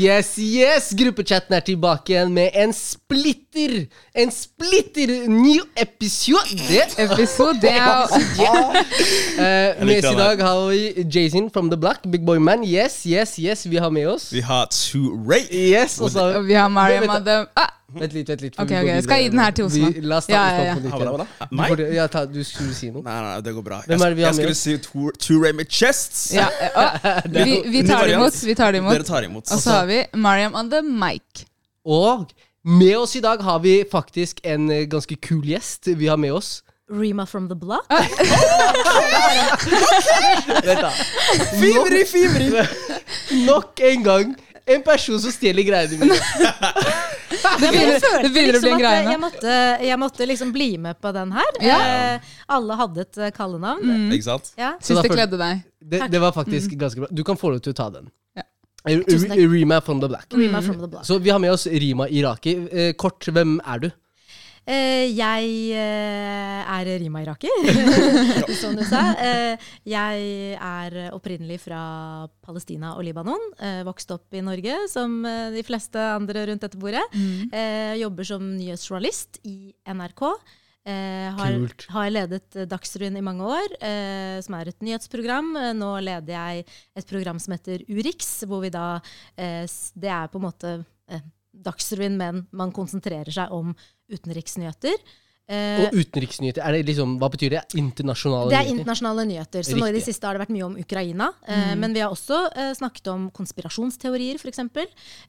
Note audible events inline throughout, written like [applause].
yes, yes! Gruppechatten er tilbake igjen med en splitter En splitter ny episode! Episode. [laughs] Eh, med oss i dag har vi Jason from the Black, Big Boy Man. Yes, yes, yes, vi har med oss. Vi har Touré. Yes, og så har vi har Mariam Adam ah, Vent litt, vent litt. Ok, ok, jeg skal jeg gi den her til Osman? Vi, la oss ta Ja, ja, ja. på nytt. Hva da, igjen. Du Meg? Ja, ta, du skulle si noe. Nei, nei, det går bra. Hvem er det vi har jeg med skulle si Tour- Touré med chests. ja, [laughs] eh, ah, vi, vi tar det imot. Vi tar det Dere imot. tar imot. Og så har vi Mariam on the mic. Og med oss i dag har vi faktisk en eh, ganske kul gjest. Vi har med oss Rima from the block. [laughs] Vent da. Fibri, fibri! [laughs] Nok en gang en person som stjeler greiene mine. [laughs] Det begynner, det begynner å bli en Liksom greie jeg, måtte, jeg måtte liksom bli med på den her. Ja. Eh, alle hadde et kallenavn. Mm. Ikke sant? Ja. Syns det kledde deg. Det, det var faktisk ganske bra. Du kan få lov til å ta den. Ja. Eh, Rima from the Black. Rima from the block. Så vi har med oss Rima Iraki. Eh, kort, hvem er du? Eh, jeg eh, er Rima Iraki, [laughs] som du sa. Eh, jeg er opprinnelig fra Palestina og Libanon. Eh, vokst opp i Norge, som de fleste andre rundt dette bordet. Eh, jobber som nyhetsjournalist i NRK. Eh, har, Kult. har ledet Dagsrevyen i mange år, eh, som er et nyhetsprogram. Nå leder jeg et program som heter Urix, hvor vi da Det er på en måte Dagsrevyen, men man konsentrerer seg om utenriksnyheter. Eh, Og utenriksnyheter. Er det liksom, hva betyr det? Internasjonale nyheter? det er nyheter? internasjonale nyheter. Så nå i det siste har det vært mye om Ukraina. Mm. men vi har også eh, snakket om konspirasjonsteorier, f.eks.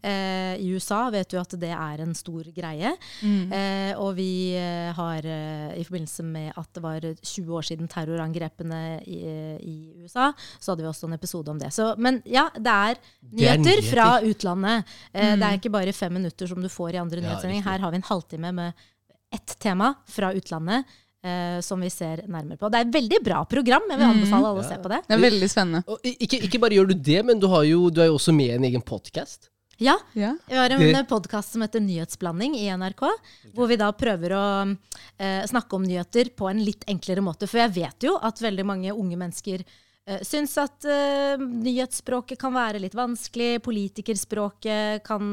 Eh, I USA vet du at det er en stor greie. Mm. og vi eh, har eh, i forbindelse med at det var 20 år siden terrorangrepene i, i USA, så hadde vi også en episode om det. Så, men ja, det er er nyheter, nyheter. fra utlandet. Mm. Det er ikke bare fem minutter som du får i andre Ja, nyhetssendinger. riktig. Her har vi en halvtime med ett tema fra utlandet. eh, som vi ser nærmere på. Det er et veldig bra program. Jeg vil anbefale alle å se på det. Det er veldig spennende. Og ikke, ikke bare gjør du det, men du, har jo, du er jo også med i en egen podkast. Ja, Ja. Vi har en Det- podkast som heter Nyhetsblanding i NRK, hvor vi da prøver å eh, snakke om nyheter på en litt enklere måte. For jeg vet jo at veldig mange unge mennesker syns at uh, nyhetsspråket kan være litt vanskelig. Politikerspråket kan,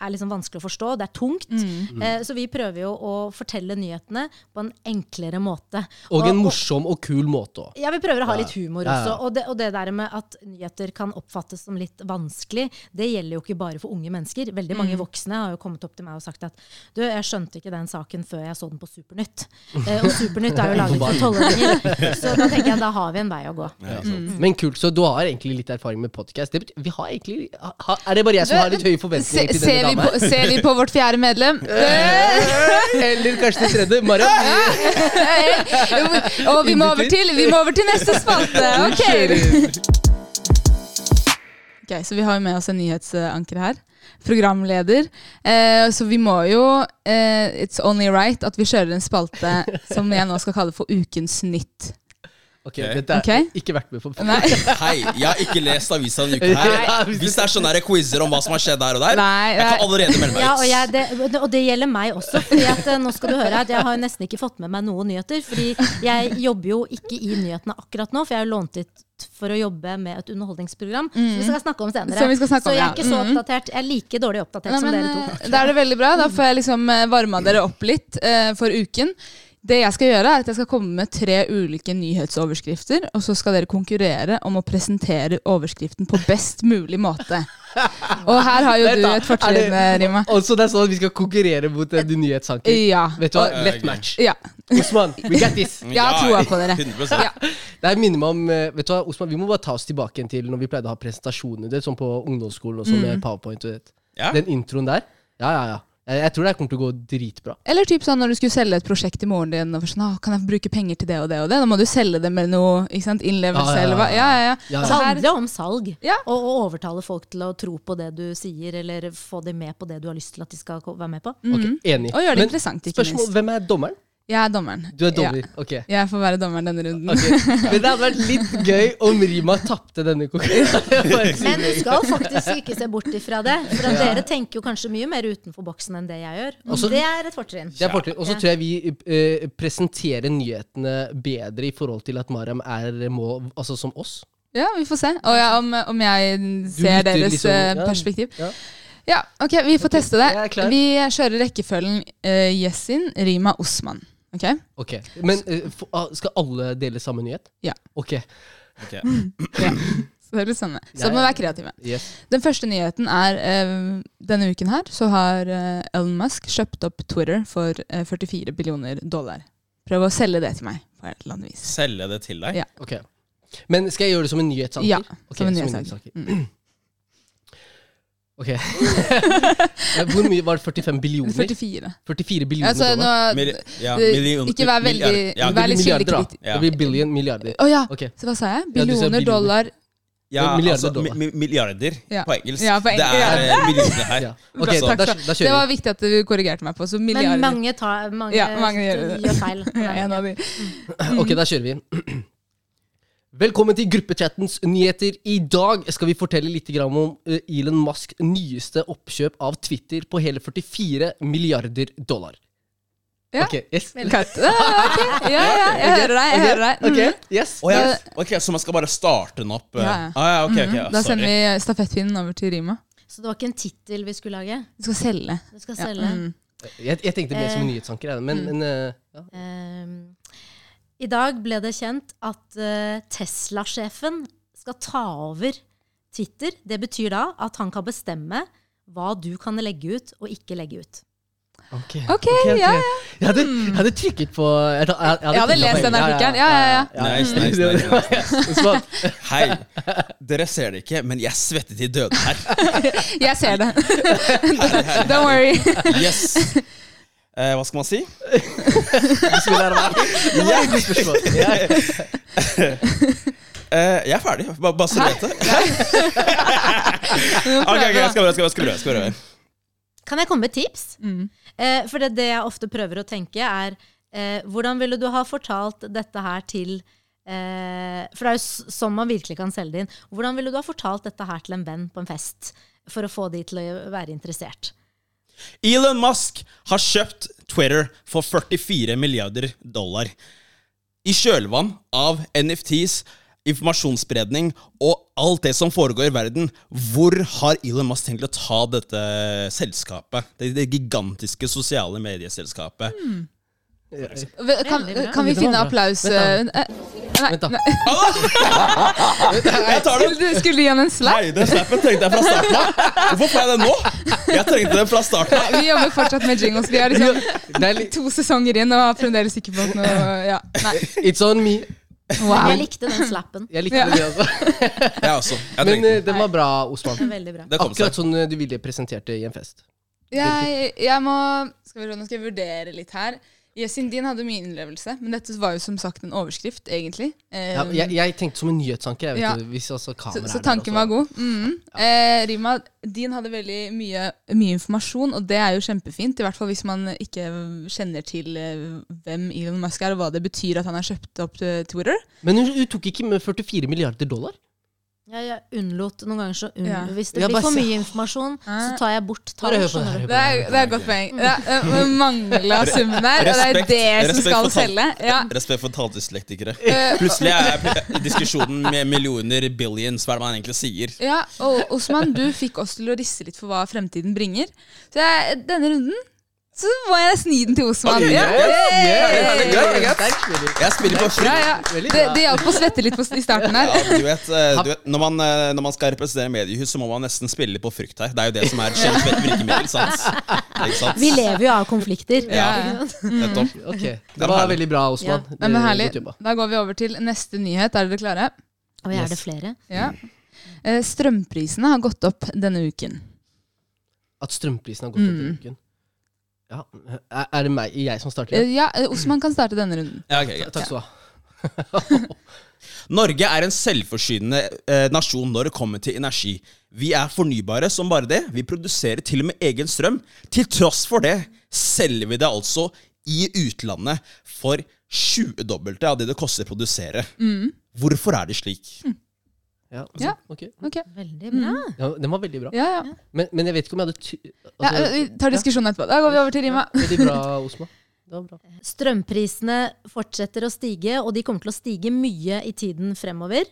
er liksom vanskelig å forstå. Det er tungt. Mm. Uh, så vi prøver jo å fortelle nyhetene på en enklere måte. Og en morsom og kul måte òg. Ja, vi prøver å ha litt humor Ja, ja. også. Og det, og det der med at nyheter kan oppfattes som litt vanskelig, det gjelder jo ikke bare for unge mennesker. Veldig mange Mm. voksne har jo kommet opp til meg og sagt at du, jeg skjønte ikke den saken før jeg så den på Supernytt. Uh, og Supernytt er jo [laughs] laget for tolvåringer. [laughs] Så da tenker jeg da har vi en vei å gå. Men kult, så du har egentlig litt erfaring med podkast. Vi har egentlig Er det bare jeg som har litt høye Se, forventninger til ser, denne vi dama? på, ser vi på vårt fjerde medlem? [laughs] Eller kanskje det tredje? Mariam? Og vi må over til, vi må over til neste spalte. [laughs] Ok. Ok, Så vi har jo med oss en nyhetsanker her. Programleder. Eh, så vi må jo eh, It's only right at vi kjører en spalte som jeg nå skal kalle for Ukens nytt. Ok, dette er Ok. ikke vært med på Nei, [laughs] Hei, jeg har ikke lest avisa denne uka her. [laughs] Hvis det er sånne quizer om hva som har skjedd der og der, Nei, jeg kan allerede melde meg Ja, ut. og, jeg, det, og det gjelder meg også. Fordi at, eh, nå skal du høre at Jeg har nesten ikke fått med meg noen nyheter. Fordi jeg jobber jo ikke i nyhetene akkurat nå, for jeg har lånt ut for å jobbe med et underholdningsprogram. Som vi skal snakke om senere. Som vi skal snakke så jeg er ikke så Mhm. oppdatert. Jeg er like dårlig oppdatert Nei, som dere to. eh, Da er det veldig bra. Da får jeg liksom eh, varma dere opp litt uh, for uken. Det jeg skal gjøre er at jeg skal komme med tre ulike nyhetsoverskrifter, og så skal dere konkurrere om å presentere overskriften på best mulig måte. [laughs] Og her har jo du et fortrinn, er Rima. Og så det er sånn at vi skal konkurrere mot en nyhetsanker? Ja. Vet du hva? Og- Lett match. Ja. Osman, we got this. [laughs] Jeg har troa på dere. Ja. [laughs] Det her minner meg om eh, Vet du hva, Osman, Vi må bare ta oss tilbake igjen til når vi pleide å ha presentasjoner. Det, sånn på ungdomsskolen og sånn med powerpoint. og det. Ja. Den introen der. Ja, ja, ja. Jeg, jeg tror det kommer til å gå dritbra. Eller typ sånn når du skulle selge et prosjekt til moren din, og sånn, «Å, kan jeg få bruke penger til det og det og det? Da må du selge det med noe ikke sant? innlevelse Ja, ja, ja. eller hva. Ja, ja, ja. Ja, Det handler om salg. Ja. Og å overtale folk til å tro på det du sier, eller få dem med på det du har lyst til at de skal være med på. Ok, Enig. og gjøre det Men interessant, ikke spørsmål, minst. hvem er dommeren? Jeg er dommeren. Du er dommer. Ja. Ok. Jeg får være dommeren denne runden. Okay. Men det hadde vært litt gøy om Rima tapte denne [laughs] konkurransen. Men du skal faktisk ikke se bort ifra det. For ja. dere tenker jo kanskje mye mer utenfor boksen enn det jeg gjør. Og Også- det er et fortrinn. Det er fortrinn. Og så tror jeg vi uh, presenterer nyhetene bedre i forhold til at Mariam er må, altså som oss. Ja, vi får se. Og ja, om, om jeg ser lytter deres liksom, eh, ja. perspektiv. Ja. Ja, ok, vi får teste det. Vi kjører rekkefølgen uh, Yesin, Rima, Osman. Ok? Ok, Men eh, ah, skal alle dele samme nyhet? Ja. Ok, Ok. Ja. Så det er litt spennende. Så Ja, må ja. være kreative. yes. Den første nyheten er eh, denne uken her så har eh, Elon Musk kjøpt opp Twitter for eh, 44 billioner dollar. Prøv å selge det til meg på et eller annet vis. Selge det til deg? Ja. Ok. Men skal jeg gjøre det som en nyhetssaker? Ja, Ok, som en som en nyhetsanker. nyhetsanker. Mm. Ok. [laughs] Hvor mye var det? 45 billioner? 44. 44 billioner Altså, nå, dollar? Mil ja, million, ikke vær veldig. Ja, Vær litt milliarder, da. Ja. Det blir billion, milliarder. Å ja! Okay. Så hva sa jeg? Ja, Billioner dollar. ja, Milliarder altså, mi mi milliarder Ja. på engelsk. Ja, på engelsk, det er ja. eh, millioner her. Ja. Okay, da, da, da Det var viktig at du korrigerte meg på. Så Men mange, tar, mange, Ja, mange gjør gjør feil. [laughs] Er en av de. Ok, da kjører vi. Velkommen til gruppechattens nyheter. I dag skal vi fortelle litt om eh, Elon Musks nyeste oppkjøp av Twitter på hele 44 milliarder dollar. Ja. Ok, yes. [laughs] Cut. Ah. Ja, ja, jeg hører deg. Jeg hører deg. Ok, Mhm. yes. Oh, ja. Ok, Så man skal bare starte den opp? eh. Ja, ja. Ah, ja, okay, okay. Mhm. Da sender vi stafettpinnen over til Rima. Så det var ikke en tittel vi skulle lage? Du skal selge. Du skal Ja. selge. mm. Jeg, jeg tenkte mer som en Eh, nyhetsanker, men, mm. men uh, ja. Ehm, I dag ble det kjent at uh, Tesla-sjefen skal ta over Twitter. Det betyr da at han kan bestemme hva du kan legge ut og ikke legge ut. Ok, Ok, ja, ja. Jeg hadde, jeg hadde trykket på Jeg, hadde- jeg, Jeg hadde lest den artikkelen. Ja, ja, ja. [laughs] Nice, nice, nice, nice. [laughs] Hei, dere ser det ikke, men jeg svettet i døde her. [laughs] Jeg ser det. Don't worry. Yes. Eh, hva skal man si? Bismillahirrahmanirrahim. Det var et godt spørsmål. Ja. [laughs] Eh, jeg er ferdig. Bare, bare så du vet det. [laughs] Ok, ok, jeg skal prøve. Jeg skal prøve, jeg skal prøve. Kan jeg komme med et tips? Mm. Eh, for det, det jeg ofte prøver å tenke, er eh, hvordan ville du ha fortalt dette her til eh, For det er jo s- sånn man virkelig kan selge det inn. Hvordan ville du ha fortalt dette her til en venn på en fest for å få de til å være interessert? Elon Musk har kjøpt Twitter for 44 milliarder dollar. I kjølvann av NFTs, informasjonsspredning og alt det som foregår i verden, hvor har Elon Musk tenkt å ta dette selskapet? Det, det gigantiske sosiale medieselskapet. Kan, kan vi finne applaus Vent Vent da. nei. [laughs] Jeg tar den! Skulle, du- skulle du gi han en slap? Nei, den slappen trengte jeg fra starten av. Hvorfor får jeg den nå? Jeg trengte den fra starten av. Vi jobber fortsatt med jingles. Vi [laughs] er liksom er to sesonger inn og har fremdeles ikke fått noe ja. Nei. It's on me. Wow. Jeg likte den slappen. Jeg likte Ja. det, altså. [laughs] Jeg også. Jeg Men trengte eh, den. den var bra, Osman. Er bra. Akkurat sånn eh, du ville presentert det i en fest. Jeg, jeg må skal vi, se, Nå skal jeg vurdere litt her. Yesin din hadde mye innlevelse, men dette var jo som sagt en overskrift, egentlig. Eh, Ja, jeg, jeg tenkte som en nyhetsanke. Jeg vet Ja. du, hvis så, så tanken var god. Mm. Eh, Rima, din hadde veldig mye, mye informasjon, og det er jo kjempefint. I hvert fall hvis man ikke kjenner til eh, hvem Elon Musk er, og hva det betyr at han har kjøpt opp eh, Twitter. Men hun, hun tok ikke med 44 milliarder dollar? Ja, jeg unnlot noen ganger så unn Ja. Hvis det Ja, blir for mye informasjon, så tar jeg bort tall. det. Det er, det er et godt poeng. Det mangla summen der, og det er det som skal selge. Ja. Respekt for talldyslektikere. Eh, Plutselig er jeg i diskusjonen med millioner, billions, hva er det man egentlig sier? Ja, og Osman, du fikk oss til å risse litt for hva fremtiden bringer. Så jeg, denne runden så må jeg nesten gi den til Osman. Ja. Jeg spiller på fri. ja, ja. Det, bra. det hjalp å svette litt på, i starten Ja, her. du vet, eh, du vet når, man, eh, når man skal representere mediehus, så må man nesten spille litt på frykt her. Det er jo det som er kjent virkemiddel, sant? Sant? Vi lever jo av konflikter. Ja. Nettopp. Ok, Den Det var veldig bra, Osman. Men herlig. Da går vi over til neste nyhet. Er dere klare? Og er det flere? Ja. Eh, Strømprisene har gått opp denne uken. At strømprisene har gått opp denne Mm. uken. Ja, er, det meg, jeg som starter? Ja, Osman kan starte denne runden. Ja, okay, greit. Takk skal du ha. [laughs] Norge er en selvforsynende eh, nasjon når det kommer til energi. Vi er fornybare som bare det. Vi produserer til og med egen strøm. Til tross for det selger vi det altså i utlandet for 20-dobbelte av det det koster å produsere. Hvorfor er det slik? Ja, Ja. Okay. Ok. Veldig bra. ja, den var veldig bra. Ja, ja. Men, men jeg vet ikke om jeg hadde ty ja altså, Vi tar diskusjonen etterpå. Da går vi over til Rima. ja, Veldig bra, [laughs] bra. Strømprisene fortsetter å stige, og de kommer til å stige mye i tiden fremover.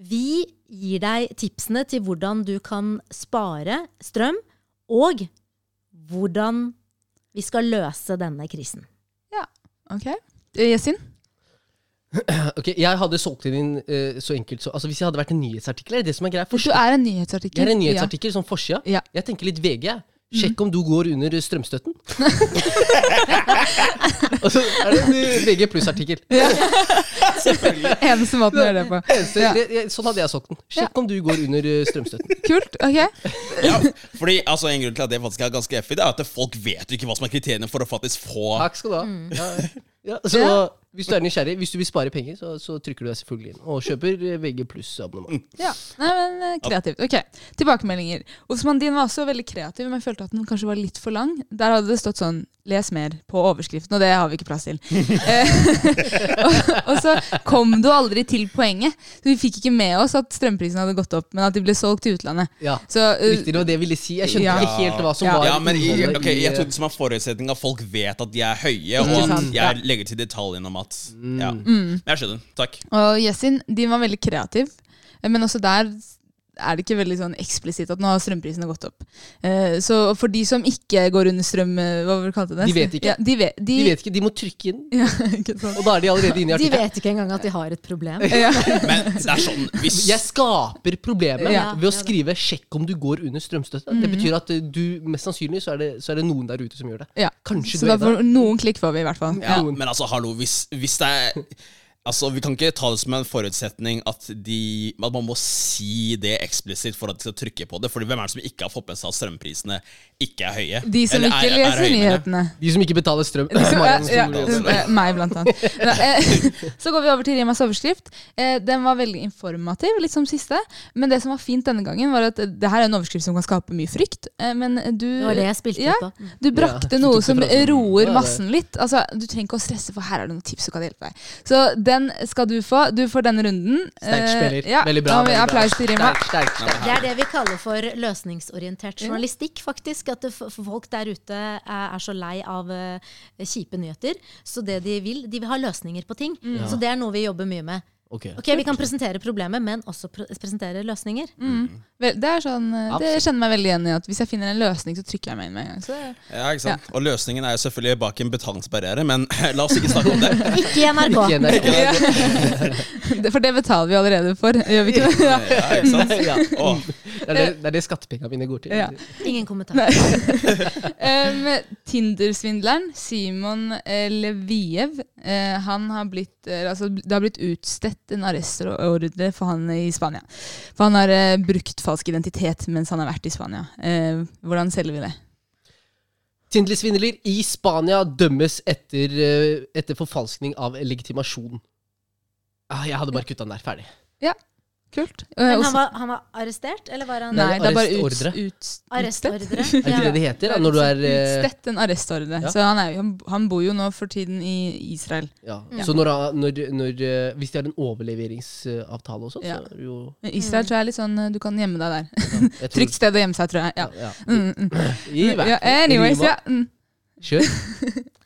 Vi gir deg tipsene til hvordan du kan spare strøm, og hvordan vi skal løse denne krisen. Ok. Eh, Yasin? [clears throat] Ok, Jeg hadde solgt den inn eh, så enkelt så Altså Hvis jeg hadde vært en nyhetsartikkel, er det det som er greia? Du er en nyhetsartikkel. Jeg er en nyhetsartikkel som forsida. Ja. Jeg tenker litt VG. jeg. Sjekk om du går under strømstøtten. [laughs] Og så er det en VG pluss-artikkel. [laughs] Ja. [laughs] Eneste måten å gjøre det på. Eneste- Ja. det- det- Sånn hadde jeg solgt den. Sjekk om du går under eh, strømstøtten. Kult. Ok. Ja, fordi altså, En grunn til at det faktisk er ganske effig, det er at folk vet jo ikke hva som er kriteriene for å faktisk få Takk skal du ha. Ja, ja. Så Ja. hvis du er nysgjerrig, hvis du vil spare penger, så, så trykker du deg selvfølgelig inn. Og kjøper eh, VG pluss-abonnement. Ja, Nei, men eh, kreativt. Ok, Tilbakemeldinger. Osman din var også veldig kreativ, men jeg følte at den kanskje var litt for lang. Der hadde det stått sånn 'les mer' på overskriften, og det har vi ikke plass til. [laughs] Eh, [laughs] og, og så kom du aldri til poenget. Så Vi fikk ikke med oss at strømprisen hadde gått opp, men at de ble solgt til utlandet. Ja. Så uh, Viktig det var det jeg ville si. Jeg skjønte Ja. ikke helt hva som Ja. var Ja, men i, okay, ok, Jeg eh, trodde det som en forutsetning at folk vet at de er høye, og at jeg legger til detaljene, om at Ja. mm. Jeg skjønner. Takk. Og Jessin, din var veldig kreativ, eh, men også der er det ikke veldig sånn eksplisitt at nå har strømprisene gått opp. Eh, Så for de som ikke går under strøm, eh, hva var det du kalte det? De vet ikke. Ja, de vet, de, De vet ikke, de må trykke inn, Ja, [laughs] ikke sant. og da er de allerede inne i De vet ikke engang at de har et problem. [laughs] Ja. Men det er sånn hvis Jeg skaper problemet Ja. ved å skrive 'sjekk om du går under strømstøtte'. Det betyr at du, mest sannsynlig så er, det, så er det noen der ute som gjør det. Ja. Kanskje Så du er der. noen klikk får vi, i hvert fall. Ja. Men altså, hallo, hvis, hvis det er Altså, Vi kan ikke ta det som en forutsetning at, de, at man må si det eksplisitt for at de skal trykke på det. Fordi hvem er det som ikke har fått med seg at strømprisene ikke er høye? De som Eller ikke er- er leser høye, nyhetene. De som ikke betaler strøm. De som, [laughs] ja, ja, meg, blant annet. Eh, [laughs] Så går vi over til Rimas overskrift. Eh, Den var veldig informativ, litt som siste. Men det som var fint denne gangen, var at det her er en overskrift som kan skape mye frykt. Eh, Men du Det var det jeg spilte Ja. på. Du brakte Ja, noe som roer massen litt. Altså, Du trenger ikke å stresse, for her er det noen tips som kan hjelpe deg. Så den skal du få. Du får denne runden. Sterk Eh, spiller. Ja, Veldig bra. veldig applaus til Rima. Sterk, sterk, sterk. Det er det vi kaller for løsningsorientert journalistikk, faktisk. At det, for for folk der ute er, så lei av eh, kjipe nyheter. Så det de vil, de vil ha løsninger på ting. Ja. Så det er noe vi jobber mye med. Okay. Ok, Vi kan presentere problemet, men også pre presentere løsninger. Mm. Det er sånn, eh, det kjenner meg veldig igjen i at hvis jeg finner en løsning, så trykker jeg meg inn med en gang. Så, Ja, ikke sant? Og løsningen er jo selvfølgelig bak en betalingsbarriere, men [laughs] la oss ikke snakke om det. [laughs] Ikke i NRK! Ikke NRK. Ja. [laughs] for det betaler vi allerede for, gjør vi ikke det? Ja. Ja, ikke sant? Ja. Det er det, det, er det skattepengene mine går til. Ja. Ingen kommentar. Um, Tinder-svindleren Simon eh, Leviev eh, han har blitt, eh, altså, Det har blitt utstedt en arrestordre for han i Spania. For han har eh, brukt falsk identitet mens han har vært i Spania. Eh, hvordan selger vi det? Tindler-svindler i Spania dømmes etter, eh, etter forfalskning av legitimasjon. Ah, jeg hadde bare kutta den der. Ferdig. Kult. Eh, Men han var, han var arrestert, eller var han Nei, det er bare ut, ut, utstedt. Arrestordre? [laughs] Er det ikke det det heter? Da, når du er eh, Utstedt en arrestordre. Ja. Så han, er, han, han bor jo nå for tiden i Israel. ja. Mm. Så når, når, når, eh, hvis de har en overleveringsavtale også, Ja. så er det jo Men Israel tror jeg er litt sånn Du kan gjemme deg der. [laughs] tror- Trygt sted å gjemme seg, tror jeg. Ja. Ja, ja. Mm, mm. I hvert ja, anyways, ja. Mm. Kjør. [laughs]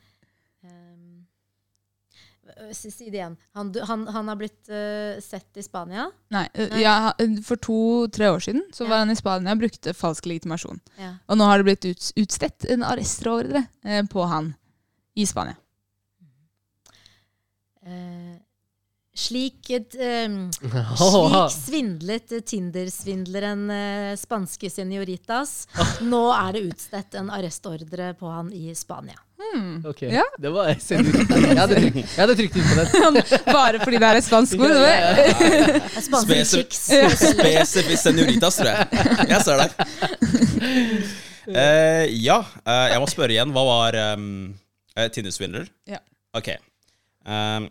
Si, si det igjen. Han, han, han har blitt uh, sett i Spania. Nei, eh, Nei. ja, For to-tre år siden så Ja. var han i Spania og brukte falsk legitimasjon. Ja. Og nå har det blitt ut, utstedt en arrestordre eh, på han i Spania. Uh, slik, et, um, [laughs] slik svindlet Tinder-svindleren uh, spanske senioritas. [laughs] Nå er det utstedt en arrestordre på han i Spania. Hmm. Ok, Ja. det var [laughs] jeg hadde, trykt, jeg hadde trykt ut på den. Bare fordi det er et spansk ord? Ja, ja, Eh, Spesif- Spesifikt senoritas, tror jeg. Jeg ser det. Uh, [laughs] ja, uh, jeg må spørre igjen. Hva var um, Tinder-svindler? Ja. Ok. Um,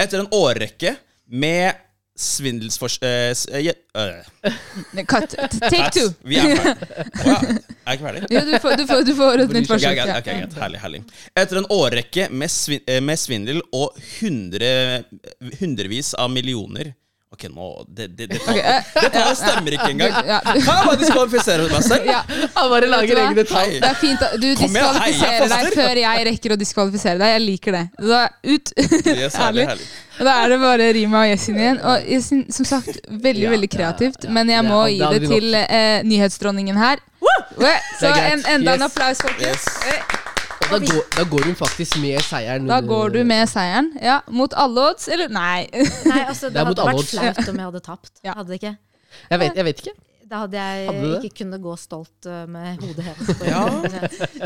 etter en årrekke med svindelsfors... Uh, øh, Cut. Take two. Vi er. Å [laughs] er jeg ikke ferdig? Ja, du får, du får, du får et nytt forsøk. Ja. Okay. Herlig, herlig. Etter en årrekke eh, med svindel og hundre, hundrevis av millioner Ok, nå Det, det, det, Ok, eh, dette her stemmer ikke engang. Ja. Kan jeg bare diskvalifisere meg selv? ja. Han bare lager egne tall. Det er fint. at Du diskvalifiserer deg før jeg rekker å diskvalifisere deg. Jeg liker det. Da, ut. Yes, herlig, herlig. [laughs] Da er det bare Rima og Yesin igjen. Og Yesin, som sagt, veldig Ja, veldig kreativt. ja. Men jeg må gi det det til eh, nyhetsdronningen her. Så en, enda en applaus, folkens. Yes. Eh, da går, da går hun faktisk med seieren. Da går du med seieren. Ja, Mot alle odds, eller? Nei. Nei, altså, Det det, hadde vært odds. flaut om jeg hadde tapt. Ja. Hadde det ikke? Jeg vet, jeg vet ikke. Da hadde jeg Hadde ikke kunnet gå stolt uh, med hodet hevet. Ja.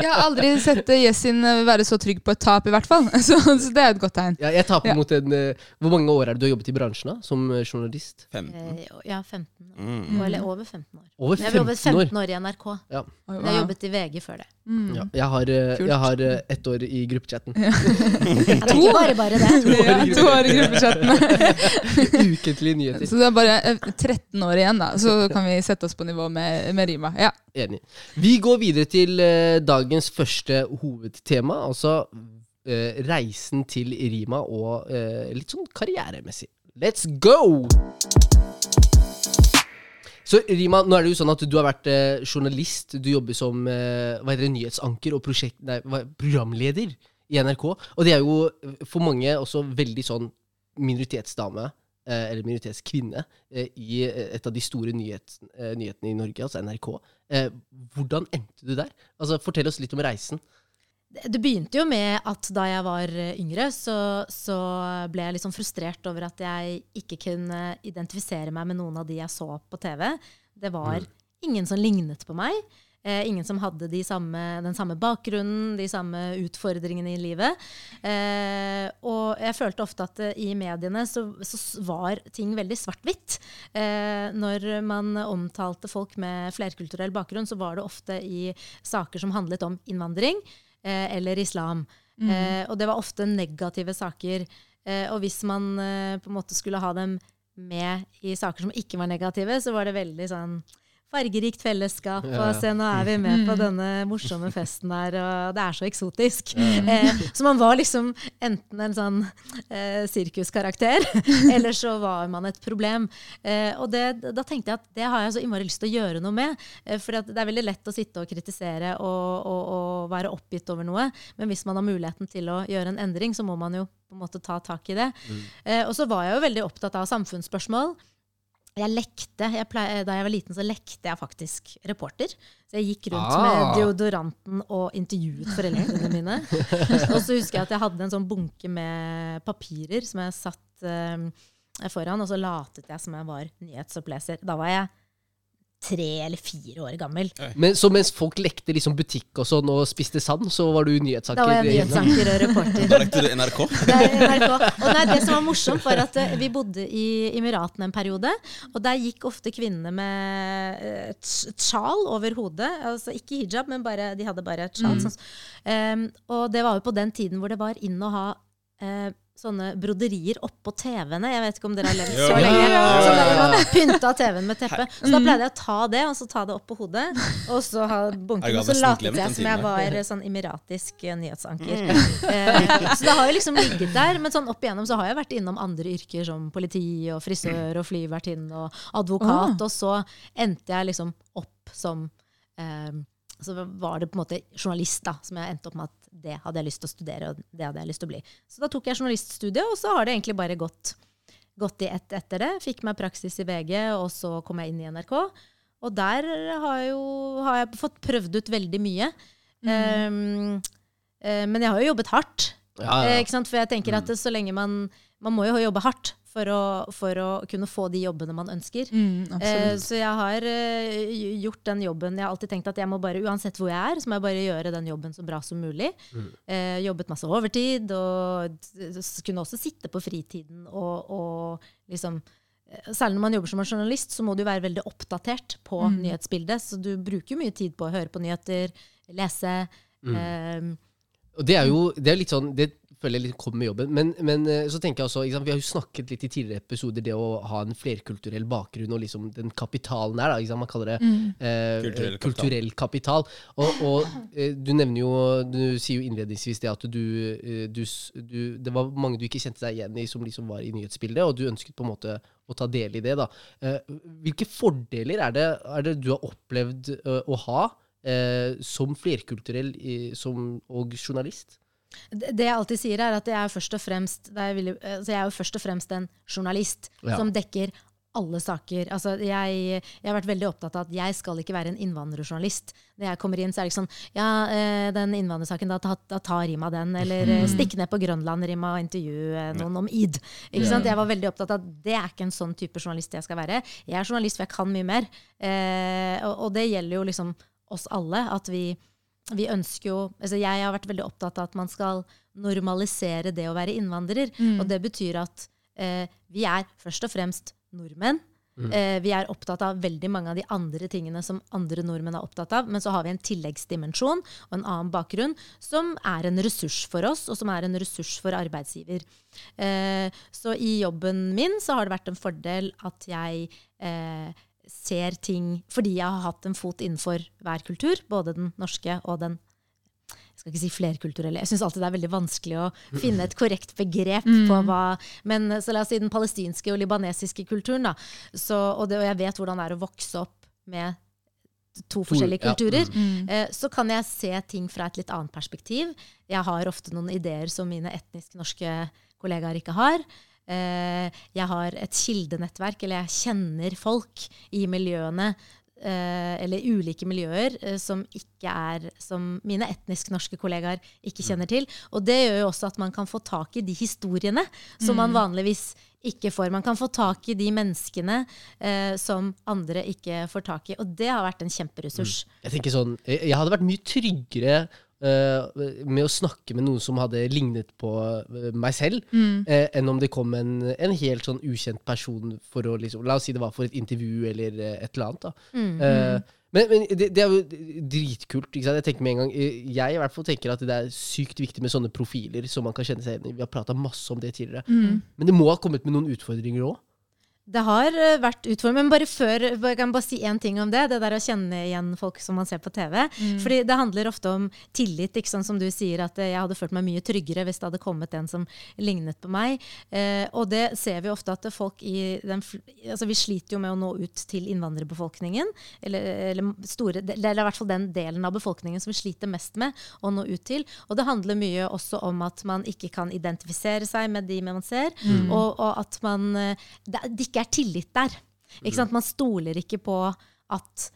Jeg har aldri sett Jessin eh, være så trygg på et tap, i hvert fall. [laughs] Så, så det er et godt tegn. Ja, jeg taper Ja. mot en eh, Hvor mange år er det du har jobbet i bransjen da, som eh, journalist? 15. Eh, Ja, 15 år. Mm. Eller over 15 år. Over Jeg har jobbet 15 år. år i NRK. Ja. Jeg har jobbet i VG før det. Mm. Ja, jeg har, eh, jeg har eh, ett år i gruppechatten. Ja, [laughs] to år, bare bare det. [laughs] To år i gruppechatten. [laughs] Ukentlige nyheter. Så det er bare eh, 13 år igjen, da. Så kan vi sette oss på nivå med, med Rima. Ja. Enig. Vi går videre til uh, dagens første hovedtema, altså uh, reisen til Rima og uh, litt sånn karrieremessig. Let's go! Så Rima, nå er det jo sånn at du har vært eh, journalist. Du jobber som eh, hva heter det, nyhetsanker og prosjekt, nei, hva, programleder i NRK. Og det er jo eh, for mange også veldig sånn minoritetsdame, eh, eller minoritetskvinne, eh, i eh, et av de store nyhet, nyhetene i Norge, altså NRK. Hvordan endte du der? Altså, Fortell oss litt om reisen. Det begynte jo med at da jeg var eh, yngre, så, så ble jeg litt sånn frustrert over at jeg ikke kunne identifisere meg med noen av de jeg så på TV. Det var ingen som lignet på meg. Eh, ingen som hadde de samme, den samme bakgrunnen, de samme utfordringene i livet. Eh, og jeg følte ofte at eh, i mediene så, så var ting veldig svart-hvitt. Eh, når man omtalte folk med flerkulturell bakgrunn, så var det ofte i saker som handlet om innvandring eller islam. Eh, og det var ofte negative saker. Eh, og hvis man eh, på en måte skulle ha dem med i saker som ikke var negative, så var det veldig sånn fargerikt fellesskap. Ja, ja. Og se, nå er vi med på denne morsomme festen der, og det er så eksotisk. Eh, så man var liksom enten en sånn eh, sirkuskarakter, [laughs] eller så var man et problem. Eh, og det, da tenkte jeg at det har jeg så innmari lyst til å gjøre noe med. Eh, for det er veldig lett å sitte og kritisere og, og, og være oppgitt over noe. Men hvis man har muligheten til å gjøre en endring, så må man jo på en måte ta tak i det. Eh, og så var jeg jo veldig opptatt av samfunnsspørsmål. Jeg lekte, jeg pleie, Da jeg var liten, så lekte jeg faktisk reporter. Så jeg gikk rundt Ah. med deodoranten og intervjuet foreldrene mine. [laughs] og så husker jeg at jeg hadde en sånn bunke med papirer som jeg satt eh, foran, og så latet jeg som jeg var nyhetsoppleser. Da var jeg tre eller fire år gammel. Men, så mens folk lekte liksom butikk og sånn og spiste sand, så var du nyhetsanker? Da var jeg nyhetssanker nyhetsanker og reporter. Da lekte du NRK. Det NRK. Og nei, det som var morsomt, var at eh, vi bodde i Emiratene en periode. Og der gikk ofte kvinnene med tsjal et sjal over hodet. Altså ikke hijab, men bare, de hadde bare et sjal. Sånn. Um, og det var jo på den tiden hvor det var inn å ha eh, sånne broderier oppå TV-ene. Jeg vet ikke om dere har levd så lenge. Så da man pynta TV-en med teppe. Så da pleide jeg å ta det, og så ta det opp på hodet. Og så ha bunken, og så latet jeg som jeg var eh, sånn emiratisk eh, nyhetsanker. Eh, så det har jo liksom ligget der. Men sånn opp igjennom så har jeg vært innom andre yrker som politi og frisør og flyvertinne og advokat. Og så endte jeg liksom opp som eh, Så var det på en måte journalist da, som jeg endte opp med at det hadde jeg lyst til å studere, og det hadde jeg lyst til å bli. Så da tok jeg journaliststudiet, og så har det egentlig bare gått, gått i ett etter det. Fikk meg praksis i VG, og så kom jeg inn i NRK. Og der har, jo, har jeg fått prøvd ut veldig mye. Um, uh, men jeg har jo jobbet hardt. Ja, ja. Eh, ikke sant? For jeg tenker at så lenge man Man må jo jobbe hardt for å, for å kunne få de jobbene man ønsker. Mm, Eh, så jeg har eh, gjort den jobben. Jeg har alltid tenkt at jeg må bare, uansett hvor jeg er, så må jeg bare gjøre den jobben så bra som mulig. Eh, jobbet masse overtid, og kunne også sitte på fritiden og, og liksom eh, Særlig når man jobber som en journalist, så må du være veldig oppdatert på nyhetsbildet. Så du bruker mye tid på å høre på nyheter, lese. eh, Og det er jo det er litt sånn det føler jeg litt kommer med jobben. Men, men eh, så tenker jeg også, ikke sant, vi har jo snakket litt i tidligere episoder det å ha en flerkulturell bakgrunn og liksom den kapitalen der. Da, ikke sant? Man kaller det eh, Kulturell kapital. kulturell kapital. Og, og eh, du nevner jo, du sier jo innledningsvis det at du, eh, du, du Det var mange du ikke kjente deg igjen i som liksom var i nyhetsbildet, og du ønsket på en måte å ta del i det. da. Eh, hvilke fordeler er det, er det du har opplevd eh, å ha eh, som flerkulturell i, som, og journalist? Det jeg alltid sier, er at jeg er, først og fremst, veldig- altså jeg er jo først og fremst en journalist Ja. som dekker alle saker. Altså jeg, jeg har vært veldig opptatt av at jeg skal ikke være en innvandrerjournalist. Når jeg kommer inn, så er det ikke sånn Ja, eh, den innvandrersaken, da, da tar Rima den. Eller mm. [laughs] stikk ned på Grønland, Rima, og intervju noen om id. Ikke sant? Jeg var veldig opptatt av at det er ikke en sånn type journalist jeg skal være. Jeg er journalist, for jeg kan mye mer. Eh, og, og det gjelder jo liksom oss alle. At vi vi ønsker jo, altså Jeg har vært veldig opptatt av at man skal normalisere det å være innvandrer. Og det betyr at eh, vi er først og fremst nordmenn. Eh, vi er opptatt av veldig mange av de andre tingene som andre nordmenn er opptatt av. Men så har vi en tilleggsdimensjon og en annen bakgrunn som er en ressurs for oss, og som er en ressurs for arbeidsgiver. Eh, så i jobben min så har det vært en fordel at jeg eh, ser ting fordi jeg har hatt en fot innenfor hver kultur, både den norske og den jeg skal ikke si flerkulturelle. Jeg syns alltid det er veldig vanskelig å finne et korrekt begrep på hva Men så la oss si den palestinske og libanesiske kulturen, da. Så, og, det, og jeg vet hvordan det er å vokse opp med to forskjellige kulturer. Mm. Eh, så kan jeg se ting fra et litt annet perspektiv. Jeg har ofte noen ideer som mine etnisk norske kollegaer ikke har. Eh, jeg har et kildenettverk, eller jeg kjenner folk i miljøene, eh, eller ulike miljøer, eh, som ikke er Som mine etnisk norske kollegaer ikke kjenner til. Og det gjør jo også at man kan få tak i de historiene som man vanligvis ikke får. Man kan få tak i de menneskene eh, som andre ikke får tak i. Og det har vært en kjemperessurs. Jeg tenker sånn, jeg hadde vært mye tryggere med å snakke med noen som hadde lignet på eh, meg selv, eh, enn om det kom en, en helt sånn ukjent person for å liksom La oss si det var for et intervju eller eh, et eller annet. da. Eh, men men det, det er jo dritkult. ikke sant? Jeg tenker med en gang, eh, jeg i hvert fall tenker at det er sykt viktig med sånne profiler som man kan kjenne seg igjen i. Vi har prata masse om det tidligere. Men det må ha kommet med noen utfordringer òg. Det har eh, vært utfordrende, men bare før jeg kan bare si én ting om det. Det der å kjenne igjen folk som man ser på TV. Fordi det handler ofte om tillit, ikke sånn som du sier at eh, jeg hadde følt meg mye tryggere hvis det hadde kommet en som lignet på meg. Eh, og det ser vi ofte at folk i den Altså vi sliter jo med å nå ut til innvandrerbefolkningen. Eller, eller store Det er i hvert fall den delen av befolkningen som vi sliter mest med å nå ut til. Og det handler mye også om at man ikke kan identifisere seg med de man ser, og, og at man eh, det, det ikke er tillit der. Ikke sant? Man stoler ikke på at